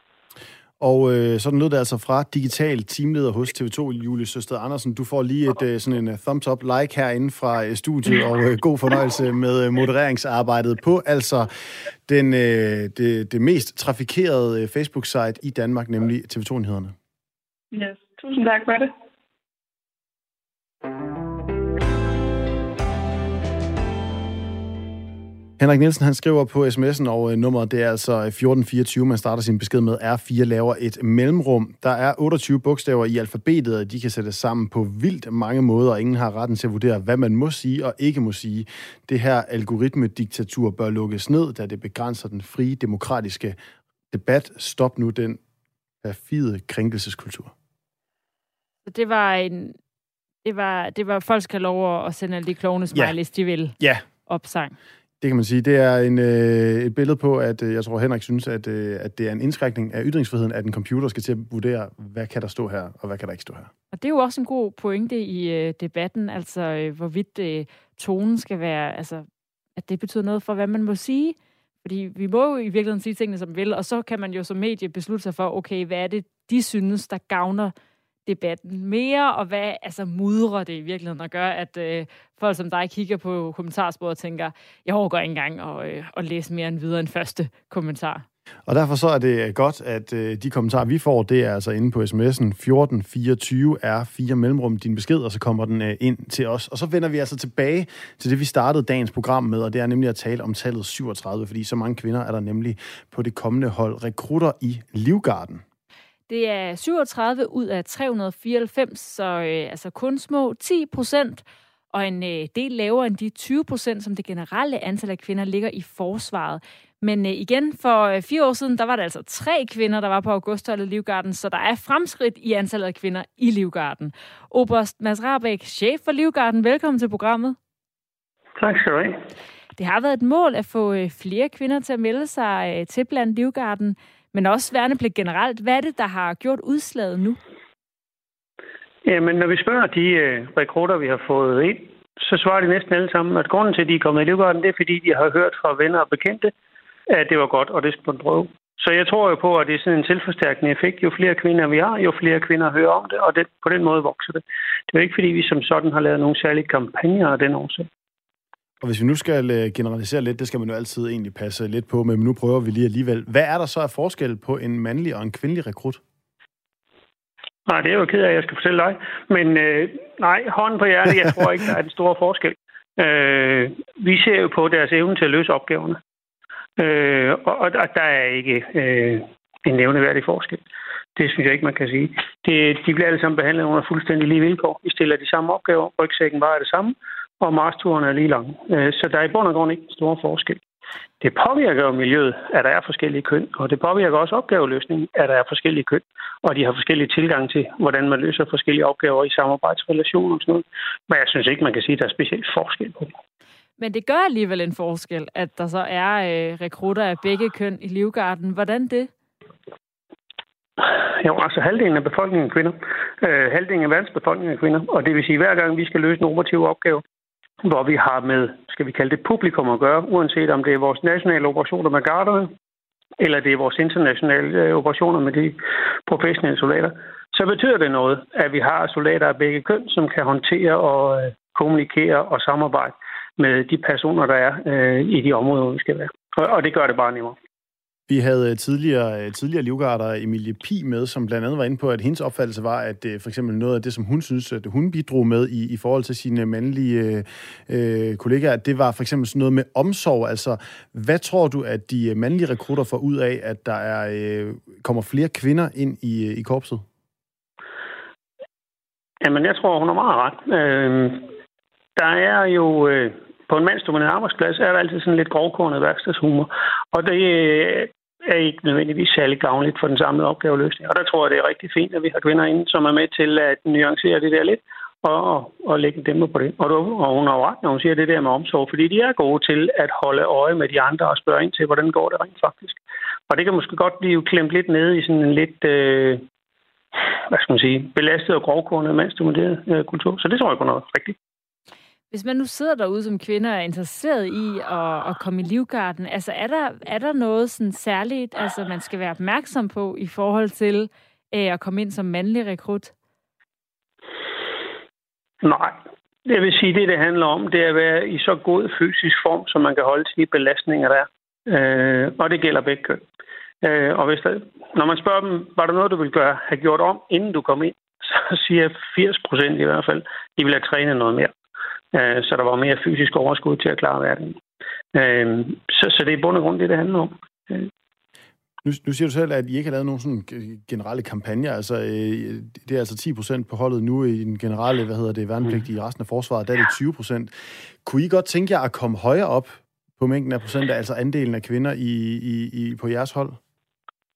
Og øh, sådan lød det altså fra digital teamleder hos TV2, Julie Søsted Andersen. Du får lige et øh, sådan en øh, thumbs up like herinde fra øh, studiet, og øh, god fornøjelse med øh, modereringsarbejdet på altså den, øh, det, det mest trafikerede øh, Facebook-site i Danmark, nemlig TV2-nyhederne. Yes, tusind tak for det. Henrik Nielsen, han skriver på sms'en, og øh, nummeret det er altså 1424, man starter sin besked med. R4 laver et mellemrum. Der er 28 bogstaver i alfabetet, og de kan sættes sammen på vildt mange måder, og ingen har retten til at vurdere, hvad man må sige og ikke må sige. Det her algoritmediktatur bør lukkes ned, da det begrænser den frie demokratiske debat. Stop nu den perfide krænkelseskultur. Det var en... Det var, det var folk skal lov at sende alle de klovne smileys, ja. de vil. Ja. Opsang. Det kan man sige. Det er en, øh, et billede på, at øh, jeg tror, Henrik synes, at, øh, at det er en indskrækning af ytringsfriheden, at en computer skal til at vurdere, hvad kan der stå her, og hvad kan der ikke stå her. Og det er jo også en god pointe i øh, debatten, altså øh, hvorvidt øh, tonen skal være, altså at det betyder noget for, hvad man må sige. Fordi vi må jo i virkeligheden sige tingene, som vi vil, og så kan man jo som medie beslutte sig for, okay, hvad er det, de synes, der gavner debatten mere, og hvad altså mudrer det i virkeligheden, og gør, at øh, folk som dig kigger på kommentarsporet og tænker, jeg overgår ikke engang at, øh, at læse mere end videre end første kommentar. Og derfor så er det øh, godt, at øh, de kommentarer, vi får, det er altså inde på sms'en 1424 er fire mellemrum din besked, og så kommer den øh, ind til os. Og så vender vi altså tilbage til det, vi startede dagens program med, og det er nemlig at tale om tallet 37, fordi så mange kvinder er der nemlig på det kommende hold rekrutter i Livgarden. Det er 37 ud af 394, så øh, altså kun små 10 procent, og en øh, del lavere end de 20 procent, som det generelle antal af kvinder ligger i forsvaret. Men øh, igen, for øh, fire år siden, der var der altså tre kvinder, der var på augustholdet Livgarden, så der er fremskridt i antallet af kvinder i Livgarden. Oberst Mads Rabeck, chef for Livgarden, velkommen til programmet. Tak skal du have. Det har været et mål at få øh, flere kvinder til at melde sig øh, til blandt Livgarden men også værnepligt generelt. Hvad er det, der har gjort udslaget nu? Jamen, når vi spørger de øh, rekrutter, vi har fået ind, så svarer de næsten alle sammen, at grunden til, at de er kommet i Livgarden, det er, fordi de har hørt fra venner og bekendte, at det var godt, og det skulle man prøve. Så jeg tror jo på, at det er sådan en tilforstærkende effekt. Jo flere kvinder vi har, jo flere kvinder hører om det, og det, på den måde vokser det. Det er jo ikke, fordi vi som sådan har lavet nogle særlige kampagner af den årsag. Og hvis vi nu skal øh, generalisere lidt, det skal man jo altid egentlig passe lidt på, men nu prøver vi lige alligevel. Hvad er der så af forskel på en mandlig og en kvindelig rekrut? Nej, det er jo ked af, at jeg skal fortælle dig. Men øh, nej, hånden på hjertet, jeg tror ikke, der er den store forskel. Øh, vi ser jo på deres evne til at løse opgaverne. Øh, og, og der er ikke øh, en nævneværdig forskel. Det synes jeg ikke, man kan sige. Det, de bliver alle sammen behandlet under fuldstændig lige vilkår. Vi stiller de samme opgaver. Rygsækken bare er det samme, og marsturen er lige lang. Øh, så der er i bund og grund ikke en stor forskel. Det påvirker jo miljøet, at der er forskellige køn, og det påvirker også opgaveløsningen, at der er forskellige køn, og de har forskellige tilgang til, hvordan man løser forskellige opgaver i samarbejdsrelationer og sådan noget. Men jeg synes ikke, man kan sige, at der er specielt forskel på det. Men det gør alligevel en forskel, at der så er øh, rekrutter af begge køn i Livgarden. Hvordan det? Jo, altså halvdelen af befolkningen er kvinder. Øh, halvdelen af verdens befolkning er kvinder. Og det vil sige, at hver gang vi skal løse en operativ opgave, hvor vi har med, skal vi kalde det publikum at gøre, uanset om det er vores nationale operationer med garderne, eller det er vores internationale øh, operationer med de professionelle soldater, så betyder det noget, at vi har soldater af begge køn, som kan håndtere og øh, kommunikere og samarbejde med de personer, der er øh, i de områder, hvor vi skal være. Og, og det gør det bare nemmere. Vi havde øh, tidligere, øh, tidligere livgarder Emilie Pi med, som blandt andet var inde på, at hendes opfattelse var, at øh, for eksempel noget af det, som hun synes, at hun bidrog med i, i forhold til sine mandlige øh, kollegaer, det var for eksempel sådan noget med omsorg. Altså, hvad tror du, at de mandlige rekrutter får ud af, at der er, øh, kommer flere kvinder ind i, i korpset? Jamen, jeg tror, hun har meget ret. Øh, der er jo... Øh på en mandsdomineret arbejdsplads er der altid sådan lidt grovkornet værkstedshumor. Og det, øh, er ikke nødvendigvis særlig gavnligt for den samlede opgaveløsning. Og der tror jeg, det er rigtig fint, at vi har kvinder inde, som er med til at nuancere det der lidt og, og, og lægge dem på det. Og, du, og hun har jo ret, når hun siger det der med omsorg, fordi de er gode til at holde øje med de andre og spørge ind til, hvordan går det rent faktisk. Og det kan måske godt blive klemt lidt ned i sådan en lidt, øh, hvad skal man sige, belastet og grovkornet mandsdomineret øh, kultur. Så det tror jeg på noget rigtigt. Hvis man nu sidder derude som kvinde og er interesseret i at, at komme i livgarden, altså er der, er der noget sådan særligt, altså man skal være opmærksom på i forhold til øh, at komme ind som mandlig rekrut? Nej. Det vil sige, det det handler om, det er at være i så god fysisk form, som man kan holde til de belastninger, der er. Øh, og det gælder begge køn. Øh, og hvis der, når man spørger dem, var der noget, du ville gøre, have gjort om, inden du kom ind, så siger 80 procent i hvert fald, de vil have trænet noget mere. Øh, så der var mere fysisk overskud til at klare verden. Øh, så, så det er bund og grund det, det handler om. Øh. Nu, nu siger du selv, at I ikke har lavet nogen sådan generelle kampagner. Altså, det er altså 10 procent på holdet nu i den generelle, hvad hedder det, værnepligt i resten af forsvaret. Der er det 20 procent. Kunne I godt tænke jer at komme højere op på mængden af procenter, altså andelen af kvinder i, i, i, på jeres hold?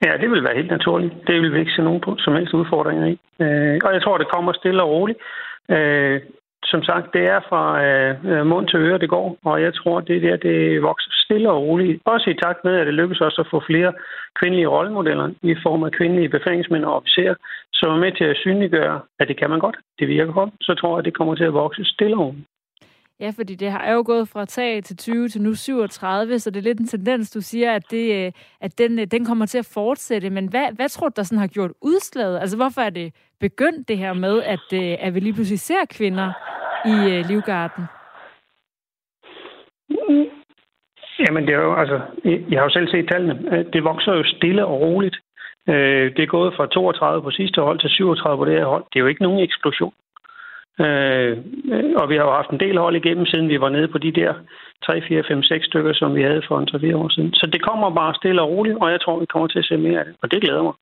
Ja, det vil være helt naturligt. Det vil vi ikke se nogen på, som helst udfordringer i. og jeg tror, det kommer stille og roligt som sagt, det er fra øh, øh, mund til øre, det går, og jeg tror, det der, det vokser stille og roligt. Også i takt med, at det lykkes også at få flere kvindelige rollemodeller i form af kvindelige befalingsmænd og officerer, som er med til at synliggøre, at det kan man godt, det virker godt, så tror jeg, det kommer til at vokse stille og roligt. Ja, fordi det har jo gået fra tag til 20 til nu 37, så det er lidt en tendens, du siger, at, det, øh, at den, øh, den kommer til at fortsætte. Men hvad, hvad tror du, der sådan har gjort udslaget? Altså, hvorfor er det begyndt det her med, at, øh, at vi lige pludselig ser kvinder i Livgarden? Jamen, det er jo, altså, jeg har jo selv set tallene. Det vokser jo stille og roligt. Det er gået fra 32 på sidste hold til 37 på det her hold. Det er jo ikke nogen eksplosion. Øh, øh, og vi har jo haft en del hold igennem, siden vi var nede på de der 3, 4, 5, 6 stykker, som vi havde for en 3-4 år siden. Så det kommer bare stille og roligt, og jeg tror, vi kommer til at se mere af det, og det glæder mig.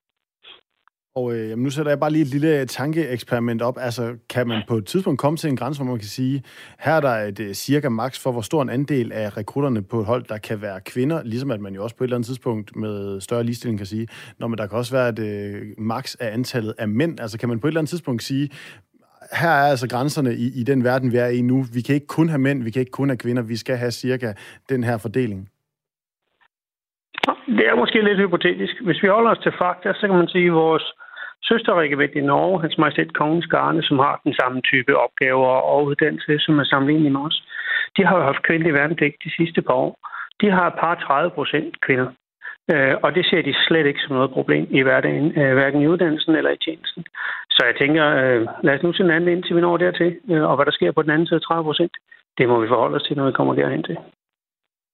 Og øh, jamen, nu sætter jeg bare lige et lille øh, tankeeksperiment op. Altså, kan man på et tidspunkt komme til en grænse, hvor man kan sige, her er der et uh, cirka max for, hvor stor en andel af rekrutterne på et hold, der kan være kvinder, ligesom at man jo også på et eller andet tidspunkt med større ligestilling kan sige, når man der kan også være et uh, max af antallet af mænd. Altså, kan man på et eller andet tidspunkt sige, her er altså grænserne i, i den verden, vi er i nu. Vi kan ikke kun have mænd, vi kan ikke kun have kvinder, vi skal have cirka den her fordeling. Det er måske lidt hypotetisk. Hvis vi holder os til fakta, så kan man sige, at vores søsterregiment i Norge, hans majestæt Kongens Garne, som har den samme type opgaver og uddannelse, som er sammenlignet med os. De har jo haft kvindelig værnepligt de sidste par år. De har et par 30 procent kvinder. Øh, og det ser de slet ikke som noget problem i hverdagen, øh, hverken i uddannelsen eller i tjenesten. Så jeg tænker, øh, lad os nu se den anden ind, til vi når dertil. Øh, og hvad der sker på den anden side 30 procent, det må vi forholde os til, når vi kommer derhen til.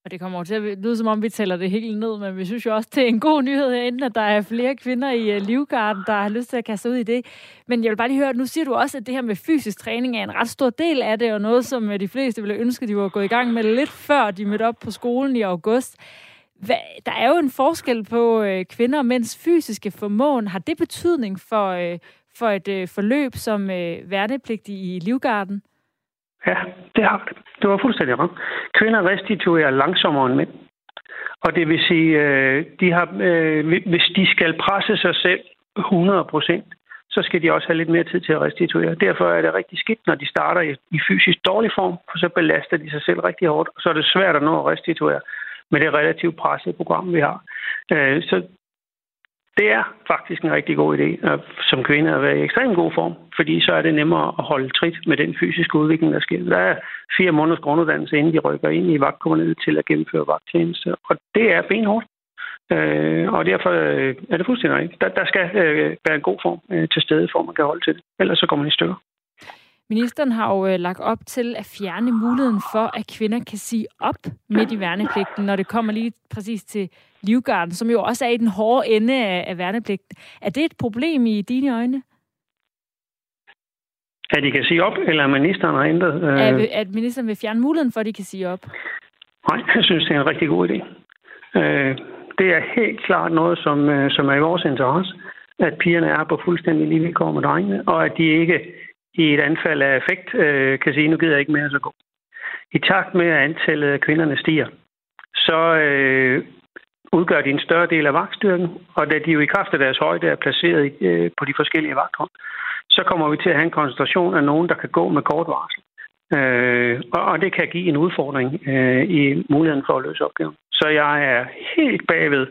Og det kommer til at lyde, som om vi tæller det helt ned, men vi synes jo også, det er en god nyhed herinde, at der er flere kvinder i øh, Livgarden, der har lyst til at kaste ud i det. Men jeg vil bare lige høre, nu siger du også, at det her med fysisk træning er en ret stor del af det, og noget, som øh, de fleste ville ønske, de var gået i gang med lidt før de mødte op på skolen i august. Der er jo en forskel på øh, kvinder og mænds fysiske formåen. Har det betydning for, øh, for et øh, forløb som øh, værnepligtig i Livgarden? Ja, det har det. Det var fuldstændig ret. Kvinder restituerer langsommere end mænd. Og det vil sige, øh, de har, øh, hvis de skal presse sig selv 100 procent, så skal de også have lidt mere tid til at restituere. Derfor er det rigtig skidt, når de starter i, i fysisk dårlig form, for så belaster de sig selv rigtig hårdt, og så er det svært at nå at restituere med det relativt pressede program, vi har. Øh, så det er faktisk en rigtig god idé at, som kvinde at være i ekstremt god form, fordi så er det nemmere at holde trit med den fysiske udvikling, der sker. Der er fire måneders grunduddannelse, inden de rykker ind i vagtkommandet til at gennemføre vagttjeneste, og det er benhårdt. Øh, og derfor øh, er det fuldstændig rigtigt. Der, der skal øh, være en god form øh, til stede, for man kan holde til det. Ellers så går man i stykker. Ministeren har jo øh, lagt op til at fjerne muligheden for, at kvinder kan sige op midt i værnepligten, når det kommer lige præcis til Livgarden, som jo også er i den hårde ende af, af værnepligten. Er det et problem i dine øjne? At de kan sige op, eller at ministeren har ændret? Øh... At, at ministeren vil fjerne muligheden for, at de kan sige op? Nej, jeg synes, det er en rigtig god idé. Øh, det er helt klart noget, som, øh, som er i vores interesse, at pigerne er på fuldstændig lige vilkår med drengene, og at de ikke i et anfald af effekt øh, kan sige, nu gider jeg ikke mere så gå. I takt med, at antallet af kvinderne stiger, så øh, udgør de en større del af vagtstyrken, og da de jo i kraft af deres højde er placeret øh, på de forskellige vagthold, så kommer vi til at have en koncentration af nogen, der kan gå med kort varsel. Øh, og, og det kan give en udfordring øh, i muligheden for at løse opgaven. Så jeg er helt bagved,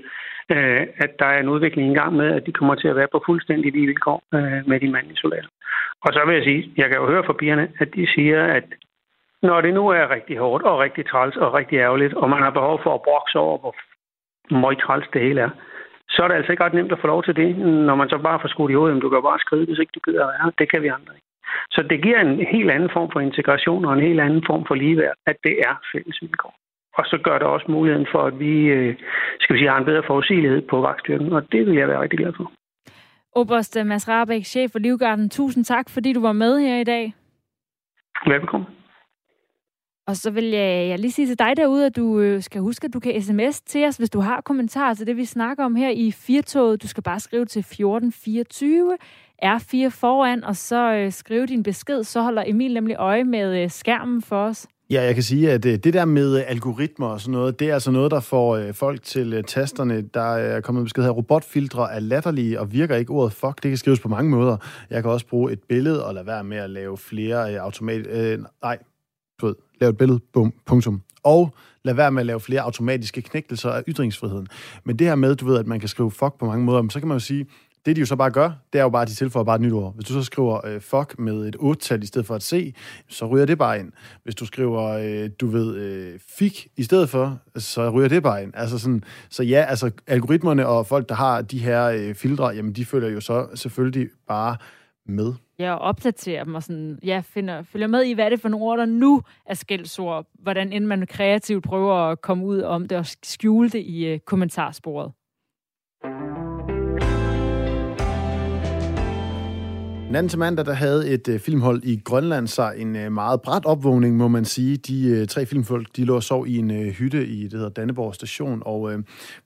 øh, at der er en udvikling i gang med, at de kommer til at være på fuldstændig lige vilkår øh, med de mandlige soldater. Og så vil jeg sige, jeg kan jo høre fra pigerne, at de siger, at når det nu er rigtig hårdt og rigtig træls og rigtig ærgerligt, og man har behov for at brokse over, hvor meget træls det hele er, så er det altså ikke ret nemt at få lov til det, når man så bare får skudt i hovedet, du kan bare skrive, hvis ikke du gider at være Det kan vi andre ikke. Så det giver en helt anden form for integration og en helt anden form for ligeværd, at det er fælles vilkår. Og så gør det også muligheden for, at vi øh, skal vi sige, har en bedre forudsigelighed på vagtstyrken, og det vil jeg være rigtig glad for. Oberst Mads Rabeck, chef for Livgarden, tusind tak, fordi du var med her i dag. Velkommen. Og så vil jeg, jeg lige sige til dig derude, at du øh, skal huske, at du kan sms til os, hvis du har kommentarer til det, vi snakker om her i Firtoget. Du skal bare skrive til 1424, R4 foran, og så øh, skrive din besked. Så holder Emil nemlig øje med øh, skærmen for os. Ja, jeg kan sige, at øh, det der med øh, algoritmer og sådan noget, det er altså noget, der får øh, folk til tasterne. Der er kommet besked her, robotfiltre er latterlige og virker ikke ordet fuck. Det kan skrives på mange måder. Jeg kan også bruge et billede og lade være med at lave flere automat... Øh, nej, du ved, lave et billede, bum, punktum. Og lad være med at lave flere automatiske knægtelser af ytringsfriheden. Men det her med, du ved, at man kan skrive fuck på mange måder, så kan man jo sige, det de jo så bare gør, det er jo bare, at de tilføjer bare et nyt ord. Hvis du så skriver øh, fuck med et 8-tal i stedet for et C, så ryger det bare ind. Hvis du skriver, øh, du ved, øh, fik i stedet for, så ryger det bare ind. Altså sådan, så ja, altså algoritmerne og folk, der har de her øh, filtre, jamen de følger jo så selvfølgelig bare med. Ja, og opdaterer dem og sådan, ja, finder, følger med i, hvad er det for nogle ord, der nu er skældsord. Hvordan end man kreativt prøver at komme ud om det og skjule det i øh, kommentarsporet. Natten til mandag, der havde et øh, filmhold i Grønland sig en øh, meget bræt opvågning, må man sige. De øh, tre filmfolk, de lå og sov i en øh, hytte i, det hedder Danneborg station, og øh,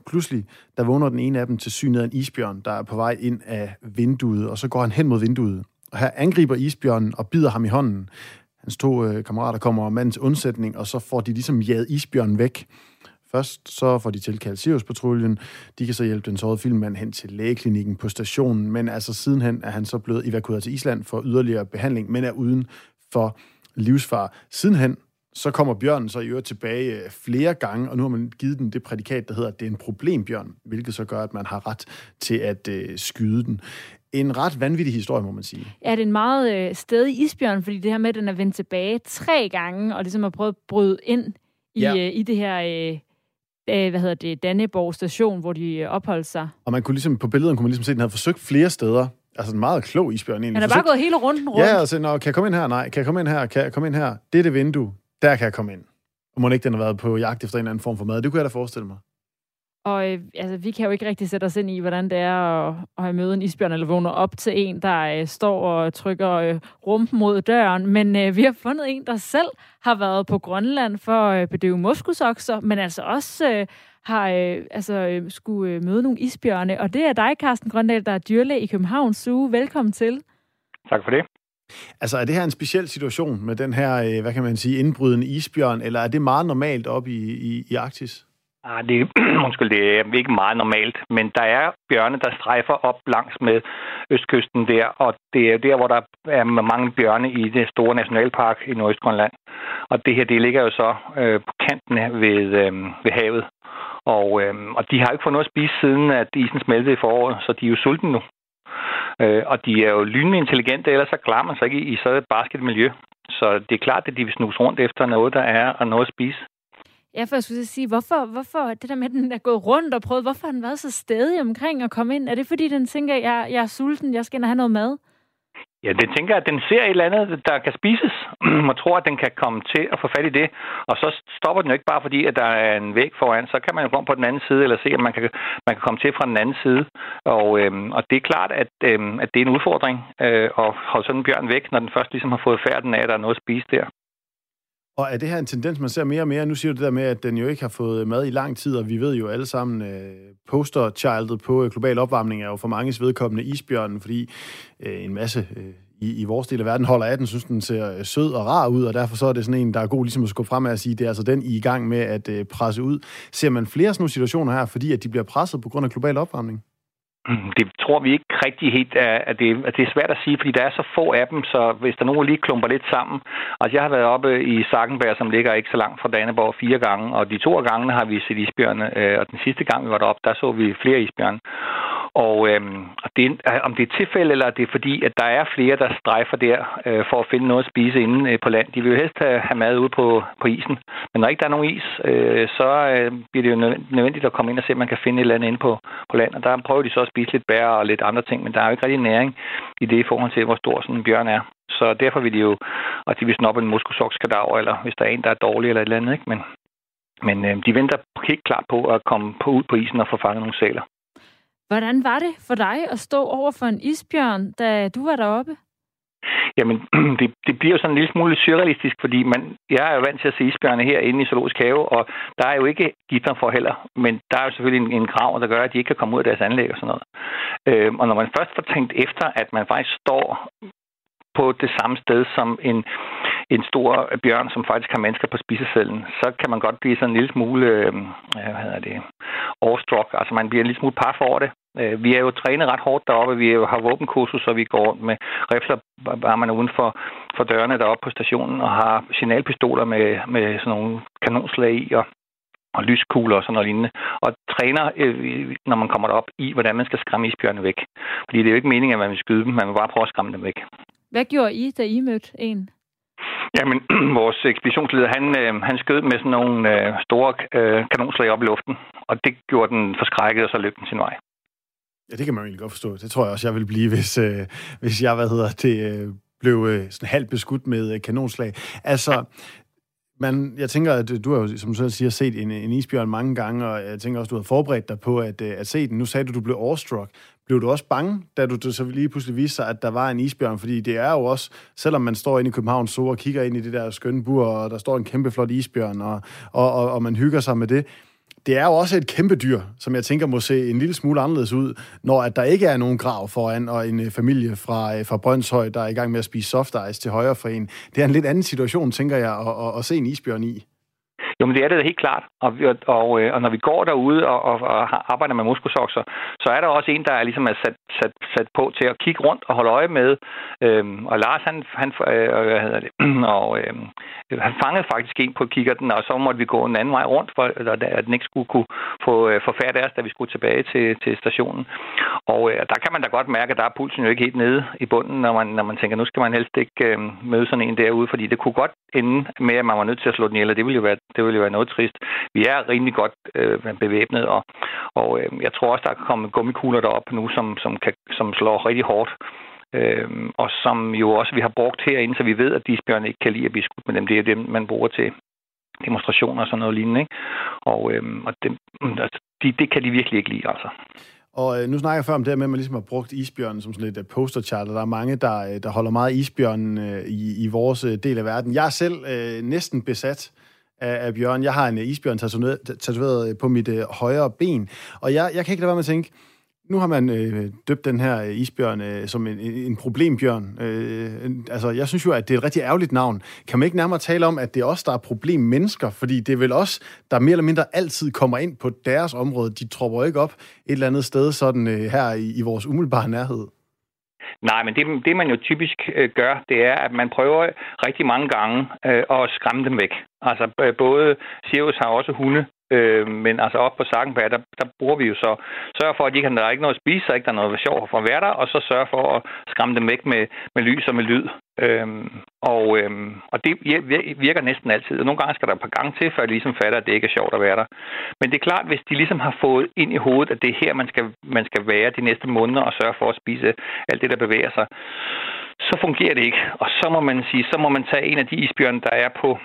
pludselig, der vågner den ene af dem til synet af en isbjørn, der er på vej ind af vinduet, og så går han hen mod vinduet. Og her angriber isbjørnen og bider ham i hånden. Hans to øh, kammerater kommer mandens undsætning, og så får de ligesom jaget isbjørnen væk. Først så får de tilkaldt Sirius-patruljen. De kan så hjælpe den sårede filmmand hen til lægeklinikken på stationen, men altså sidenhen er han så blevet evakueret til Island for yderligere behandling, men er uden for livsfar. Sidenhen så kommer bjørnen så i øvrigt tilbage øh, flere gange, og nu har man givet den det prædikat, der hedder, at det er en problembjørn, hvilket så gør, at man har ret til at øh, skyde den. en ret vanvittig historie, må man sige. Ja, det er en meget øh, stedig isbjørn, fordi det her med, at den er vendt tilbage tre gange, og ligesom har prøvet at bryde ind i, ja. øh, i det her, øh, øh, hvad hedder det, Danneborg station, hvor de øh, opholdt sig. Og man kunne ligesom, på billederne kunne man ligesom se, at den havde forsøgt flere steder. Altså en meget klog isbjørn egentlig. Han er bare gået hele runden rundt. Ja, altså, Nå, kan jeg komme ind her? Nej. Kan jeg komme ind her? Kan jeg komme ind her? Det er det vindue. Der kan jeg komme ind. Og må ikke den har været på jagt efter en eller anden form for mad. Det kunne jeg da forestille mig. Og øh, altså, vi kan jo ikke rigtig sætte os ind i, hvordan det er at, at møde en isbjørn, eller vågne op til en, der øh, står og trykker øh, rumpen mod døren. Men øh, vi har fundet en, der selv har været på Grønland for at øh, bedøve moskusokser, men altså også øh, har øh, altså, øh, skulle øh, møde nogle isbjørne. Og det er dig, Carsten Grøndal, der er dyrlæge i Københavns Zoo. Velkommen til. Tak for det. Altså, er det her en speciel situation med den her, øh, hvad kan man sige, indbrydende isbjørn, eller er det meget normalt op i, i, i Arktis? Ah, det, undskyld, det er ikke meget normalt, men der er bjørne, der strejfer op langs med østkysten der, og det er der, hvor der er mange bjørne i det store nationalpark i Nordøstgrønland. Og det her, det ligger jo så øh, på kanten ved, øh, ved havet. Og, øh, og de har ikke fået noget at spise siden, at isen smeltede i foråret, så de er jo sultne nu. Øh, og de er jo lynende intelligente, ellers så klarer man sig ikke i, i så barsket miljø. Så det er klart, at de vil snuse rundt efter noget, der er, og noget at spise. Ja, for jeg skulle sige, hvorfor, hvorfor det der med, at den er gået rundt og prøvet, hvorfor har den været så stedig omkring at komme ind? Er det fordi, den tænker, jeg, jeg er sulten, jeg skal ind og have noget mad? Ja, det tænker at den ser et eller andet, der kan spises. og tror, at den kan komme til at få fat i det. Og så stopper den jo ikke bare fordi, at der er en væg foran. Så kan man jo gå på den anden side, eller se, at man kan, man kan komme til fra den anden side. Og, øhm, og det er klart, at, øhm, at det er en udfordring øh, at holde sådan en bjørn væk, når den først ligesom har fået færden af, at der er noget at spise der. Og er det her en tendens, man ser mere og mere? Nu siger du det der med, at den jo ikke har fået mad i lang tid, og vi ved jo alle sammen, øh, posterchildet på øh, global opvarmning er jo for mange vedkommende isbjørnen, fordi øh, en masse øh, i, i vores del af verden holder af den, synes den ser øh, sød og rar ud, og derfor så er det sådan en, der er god ligesom at skubbe frem og sige, det er altså den, I er i gang med at øh, presse ud. Ser man flere sådan nogle situationer her, fordi at de bliver presset på grund af global opvarmning? Mm, det tror vi ikke rigtig helt, at det, at det er svært at sige, fordi der er så få af dem, så hvis der nogen lige klumper lidt sammen. Altså jeg har været oppe i Sakkenberg, som ligger ikke så langt fra Daneborg fire gange, og de to gange har vi set isbjørne, øh, og den sidste gang vi var deroppe, der så vi flere isbjørne. Og øhm, det, om det er tilfælde, eller det er fordi, at der er flere, der strejfer der øh, for at finde noget at spise inde øh, på land. De vil jo helst have, have mad ude på, på isen. Men når ikke der er nogen is, øh, så øh, bliver det jo nødvendigt at komme ind og se, om man kan finde et eller andet inde på, på land. Og der prøver de så at spise lidt bær og lidt andre ting, men der er jo ikke rigtig næring i det i forhold til, hvor stor sådan en bjørn er. Så derfor vil de jo, at de vil snoppe en muskosokskadaver, eller hvis der er en, der er dårlig eller et eller andet. Ikke? Men, men øh, de venter helt klart på at komme på, ud på isen og få fanget nogle sæler. Hvordan var det for dig at stå over for en isbjørn, da du var deroppe? Jamen, det, det bliver jo sådan en lille smule surrealistisk, fordi man, jeg er jo vant til at se isbjørne herinde i Zoologisk Have, og der er jo ikke gitter for heller, men der er jo selvfølgelig en, en krav, der gør, at de ikke kan komme ud af deres anlæg og sådan noget. Øhm, og når man først får tænkt efter, at man faktisk står på det samme sted som en, en stor bjørn, som faktisk har mennesker på spisecellen, så kan man godt blive sådan en lille smule, øh, hvad hedder det, overstruck. Altså man bliver en lille smule par for det. Øh, vi er jo trænet ret hårdt deroppe. Vi har våbenkursus, så vi går med rifler, bare man er uden for, for dørene deroppe på stationen, og har signalpistoler med, med sådan nogle kanonslag i, og og lyskugler og sådan noget lignende, og træner, øh, når man kommer derop, i, hvordan man skal skræmme isbjørne væk. Fordi det er jo ikke meningen, at man vil skyde dem, man vil bare prøve at skræmme dem væk. Hvad gjorde I, da I mødte en? Jamen, vores ekspeditionsleder, han, øh, han skød med sådan nogle øh, store øh, kanonslag op i luften, og det gjorde den forskrækket, og så løb den sin vej. Ja, det kan man jo egentlig godt forstå. Det tror jeg også, jeg vil blive, hvis, øh, hvis jeg, hvad hedder det, øh, blev øh, sådan halvt beskudt med øh, kanonslag. Altså, man, jeg tænker, at du har jo, som du selv siger, set en, en isbjørn mange gange, og jeg tænker også, du har forberedt dig på at, øh, at se den. Nu sagde du, at du blev awestruck. Blev du også bange, da du så lige pludselig viste sig, at der var en isbjørn? Fordi det er jo også, selvom man står inde i København så og kigger ind i det der skønne bur, og der står en kæmpe flot isbjørn, og, og, og, og man hygger sig med det, det er jo også et kæmpe dyr, som jeg tænker må se en lille smule anderledes ud, når at der ikke er nogen grav foran, og en øh, familie fra, øh, fra Brøndshøj, der er i gang med at spise soft ice til højre for en. Det er en lidt anden situation, tænker jeg, at, at, at se en isbjørn i. Jo, men det er det helt klart. Og, og, og, øh, og når vi går derude og, og, og arbejder med muskelsokser, så er der også en, der er ligesom er sat, sat, sat på til at kigge rundt og holde øje med. Øhm, og Lars, han, han, øh, hvad hedder det, og, øh, han fangede faktisk en på kikkerten, og så måtte vi gå en anden vej rundt, for at den ikke skulle kunne få, øh, få færd af os, da vi skulle tilbage til, til stationen. Og øh, der kan man da godt mærke, at der er pulsen jo ikke helt nede i bunden, når man, når man tænker, nu skal man helst ikke øh, møde sådan en derude, fordi det kunne godt ende med, at man var nødt til at slå den ihjel, og det ville jo være, det ville jo være noget trist. Vi er rimelig godt øh, bevæbnet, og, og øh, jeg tror også, der er kommet gummikugler derop nu, som, som, kan, som slår rigtig hårdt. Øh, og som jo også vi har brugt herinde, så vi ved, at de ikke kan lide at blive skudt med dem. Det er dem, man bruger til demonstrationer og sådan noget lignende. Ikke? Og, øhm, og det, mm, altså, de, det kan de virkelig ikke lide, altså. Og øh, nu snakker jeg før om det her med, at man ligesom har brugt isbjørnen som sådan et uh, øh, posterchart, og der er mange, der, øh, der holder meget isbjørnen øh, i, i vores del af verden. Jeg er selv øh, næsten besat af, af bjørn. Jeg har en øh, isbjørn tatoveret, tatoveret på mit øh, højre ben, og jeg, jeg kan ikke lade være med at tænke, nu har man øh, døbt den her øh, isbjørn øh, som en, en problembjørn. Øh, altså, jeg synes jo, at det er et rigtig ærgerligt navn. Kan man ikke nærmere tale om, at det er os, der er problemmennesker? Fordi det er vel os, der mere eller mindre altid kommer ind på deres område. De tropper ikke op et eller andet sted sådan øh, her i, i vores umiddelbare nærhed. Nej, men det, det man jo typisk øh, gør, det er, at man prøver rigtig mange gange øh, at skræmme dem væk. Altså øh, både Sirius har også hunde, Øh, men altså op på Sakkenberg, der, der bruger vi jo så, sørger for, at de kan, der er ikke noget at spise, så ikke der er noget sjov for at være der, og så sørger for at skræmme dem væk med, med lys og med lyd. Øhm, og, øhm, og det virker næsten altid. Og nogle gange skal der et par gange til, før de ligesom fatter, at det ikke er sjovt at være der. Men det er klart, hvis de ligesom har fået ind i hovedet, at det er her, man skal, man skal være de næste måneder og sørge for at spise alt det, der bevæger sig, så fungerer det ikke. Og så må man sige, så må man tage en af de isbjørne, der er på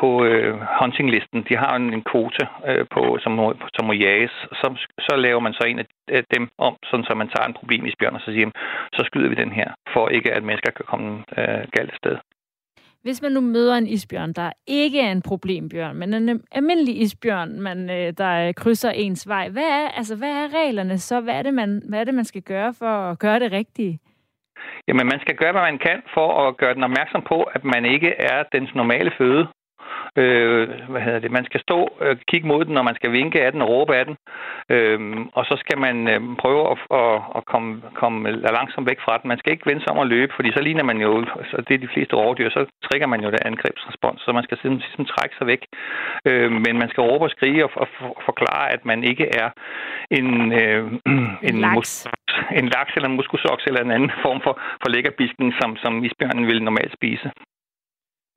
på øh, huntinglisten. De har en, en kvote, øh, på, som, må, som må jages. Så, så laver man så en af dem om, sådan så man tager en problem i bjørn og så siger, så skyder vi den her, for ikke at mennesker kan komme øh, galt sted. Hvis man nu møder en isbjørn, der ikke er en problembjørn, men en almindelig isbjørn, man, øh, der krydser ens vej, hvad er, altså, hvad er reglerne så? Hvad er, det, man, hvad er det, man skal gøre for at gøre det rigtige? Jamen, man skal gøre, hvad man kan for at gøre den opmærksom på, at man ikke er dens normale føde. Øh, hvad hedder det? Man skal stå og øh, kigge mod den, når man skal vinke af den og råbe af den. Øh, og så skal man øh, prøve at, at, at komme, komme langsomt væk fra den. Man skal ikke vende sig om at løbe, fordi så ligner man jo, så det er de fleste rovdyr, så trigger man jo det angrebsrespons, så man skal simpelthen, simpelthen trække sig væk. Øh, men man skal råbe og skrige og, og, og forklare, at man ikke er en, øh, en, laks. en laks eller en muskusoks eller en anden form for, for lækkerbisken, som, som isbjørnen vil normalt spise.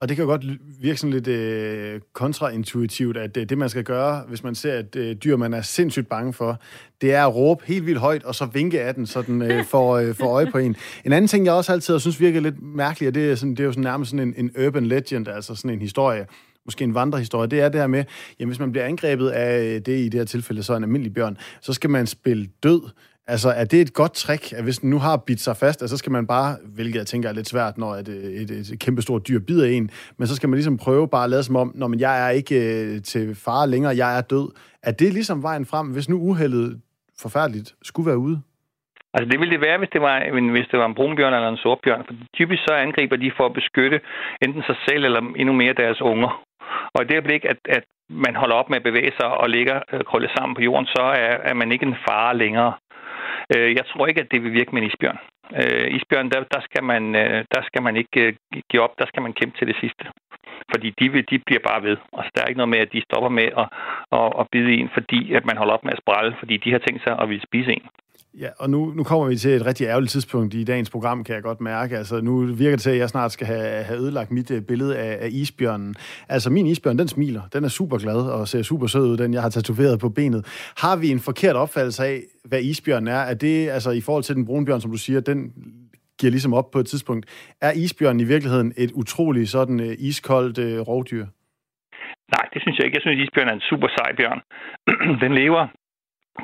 Og det kan jo godt virke sådan lidt øh, kontraintuitivt, at øh, det, man skal gøre, hvis man ser et øh, dyr, man er sindssygt bange for, det er at råbe helt vildt højt, og så vinke af den, så den øh, får, øh, får øje på en. En anden ting, jeg også altid synes virker lidt mærkeligt, og det er, sådan, det er jo sådan nærmest sådan en, en urban legend, altså sådan en historie, måske en vandrehistorie, det er det her med, jamen hvis man bliver angrebet af det, i det her tilfælde så en almindelig bjørn, så skal man spille død Altså, er det et godt trick, at hvis den nu har bidt sig fast, altså, så skal man bare, hvilket jeg tænker er lidt svært, når et, et, øh, et, et kæmpestort dyr bider en, men så skal man ligesom prøve bare at lade som om, når man, jeg er ikke øh, til fare længere, jeg er død. Er det ligesom vejen frem, hvis nu uheldet forfærdeligt skulle være ude? Altså det ville det være, hvis det var, hvis det var en brunbjørn eller en sortbjørn. For typisk så angriber de for at beskytte enten sig selv eller endnu mere deres unger. Og i det øjeblik, at, at man holder op med at bevæge sig og ligger øh, krøllet sammen på jorden, så er, er man ikke en fare længere. Øh, jeg tror ikke, at det vil virke med en isbjørn. Øh, isbjørn, der, der, skal man, øh, der skal man ikke øh, give op, der skal man kæmpe til det sidste. Fordi de, vil, de bliver bare ved. Altså, der er ikke noget med, at de stopper med at, at, at bide en, fordi at man holder op med at sprælle, fordi de har tænkt sig at ville spise en. Ja, og nu, nu kommer vi til et rigtig ærgerligt tidspunkt i dagens program, kan jeg godt mærke. Altså, nu virker det til, at jeg snart skal have, have ødelagt mit uh, billede af, af isbjørnen. Altså, min isbjørn, den smiler. Den er super glad og ser super sød ud, den jeg har tatoveret på benet. Har vi en forkert opfattelse af, hvad isbjørnen er? Er det, altså, i forhold til den brunbjørn, som du siger, den giver ligesom op på et tidspunkt. Er isbjørnen i virkeligheden et utroligt sådan uh, iskoldt uh, rovdyr? Nej, det synes jeg ikke. Jeg synes, at isbjørnen er en super sej bjørn. den lever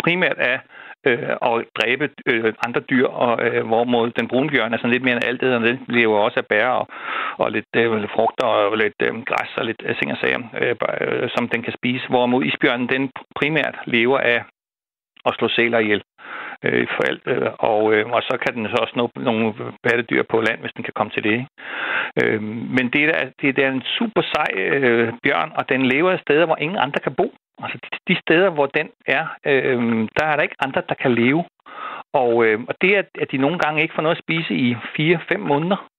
primært af øh, og dræbe øh, andre dyr, og øh, hvorimod den brune bjørn er sådan lidt mere end alt det, og den lever også af bær og, og lidt, øh, lidt frugter og lidt øh, græs og lidt øh, ting og sager, øh, øh, som den kan spise, hvorimod isbjørnen den primært lever af at slå sæler ihjel. øh, for alt. Øh, og, øh, og så kan den så også nå nogle pattedyr på land, hvis den kan komme til det. Øh, men det er, det er en super sej øh, bjørn, og den lever af steder, hvor ingen andre kan bo. Altså de, de steder, hvor den er, øh, der er der ikke andre, der kan leve. Og, øh, og det, at, at de nogle gange ikke får noget at spise i 4-5 måneder,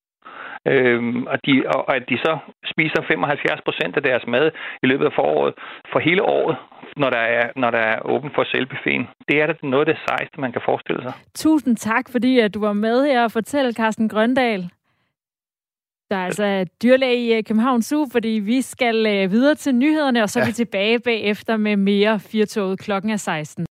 øh, og, de, og at de så spiser 75 procent af deres mad i løbet af foråret for hele året, når der er, når der er åben for selvbefæn. Det er da noget af det sejeste, man kan forestille sig. Tusind tak, fordi at du var med her og fortælle, Carsten Grøndal. Der er altså dyrlæge i øh, København Zoo, fordi vi skal øh, videre til nyhederne, og så er ja. vi tilbage bagefter med mere Firtoget klokken er 16.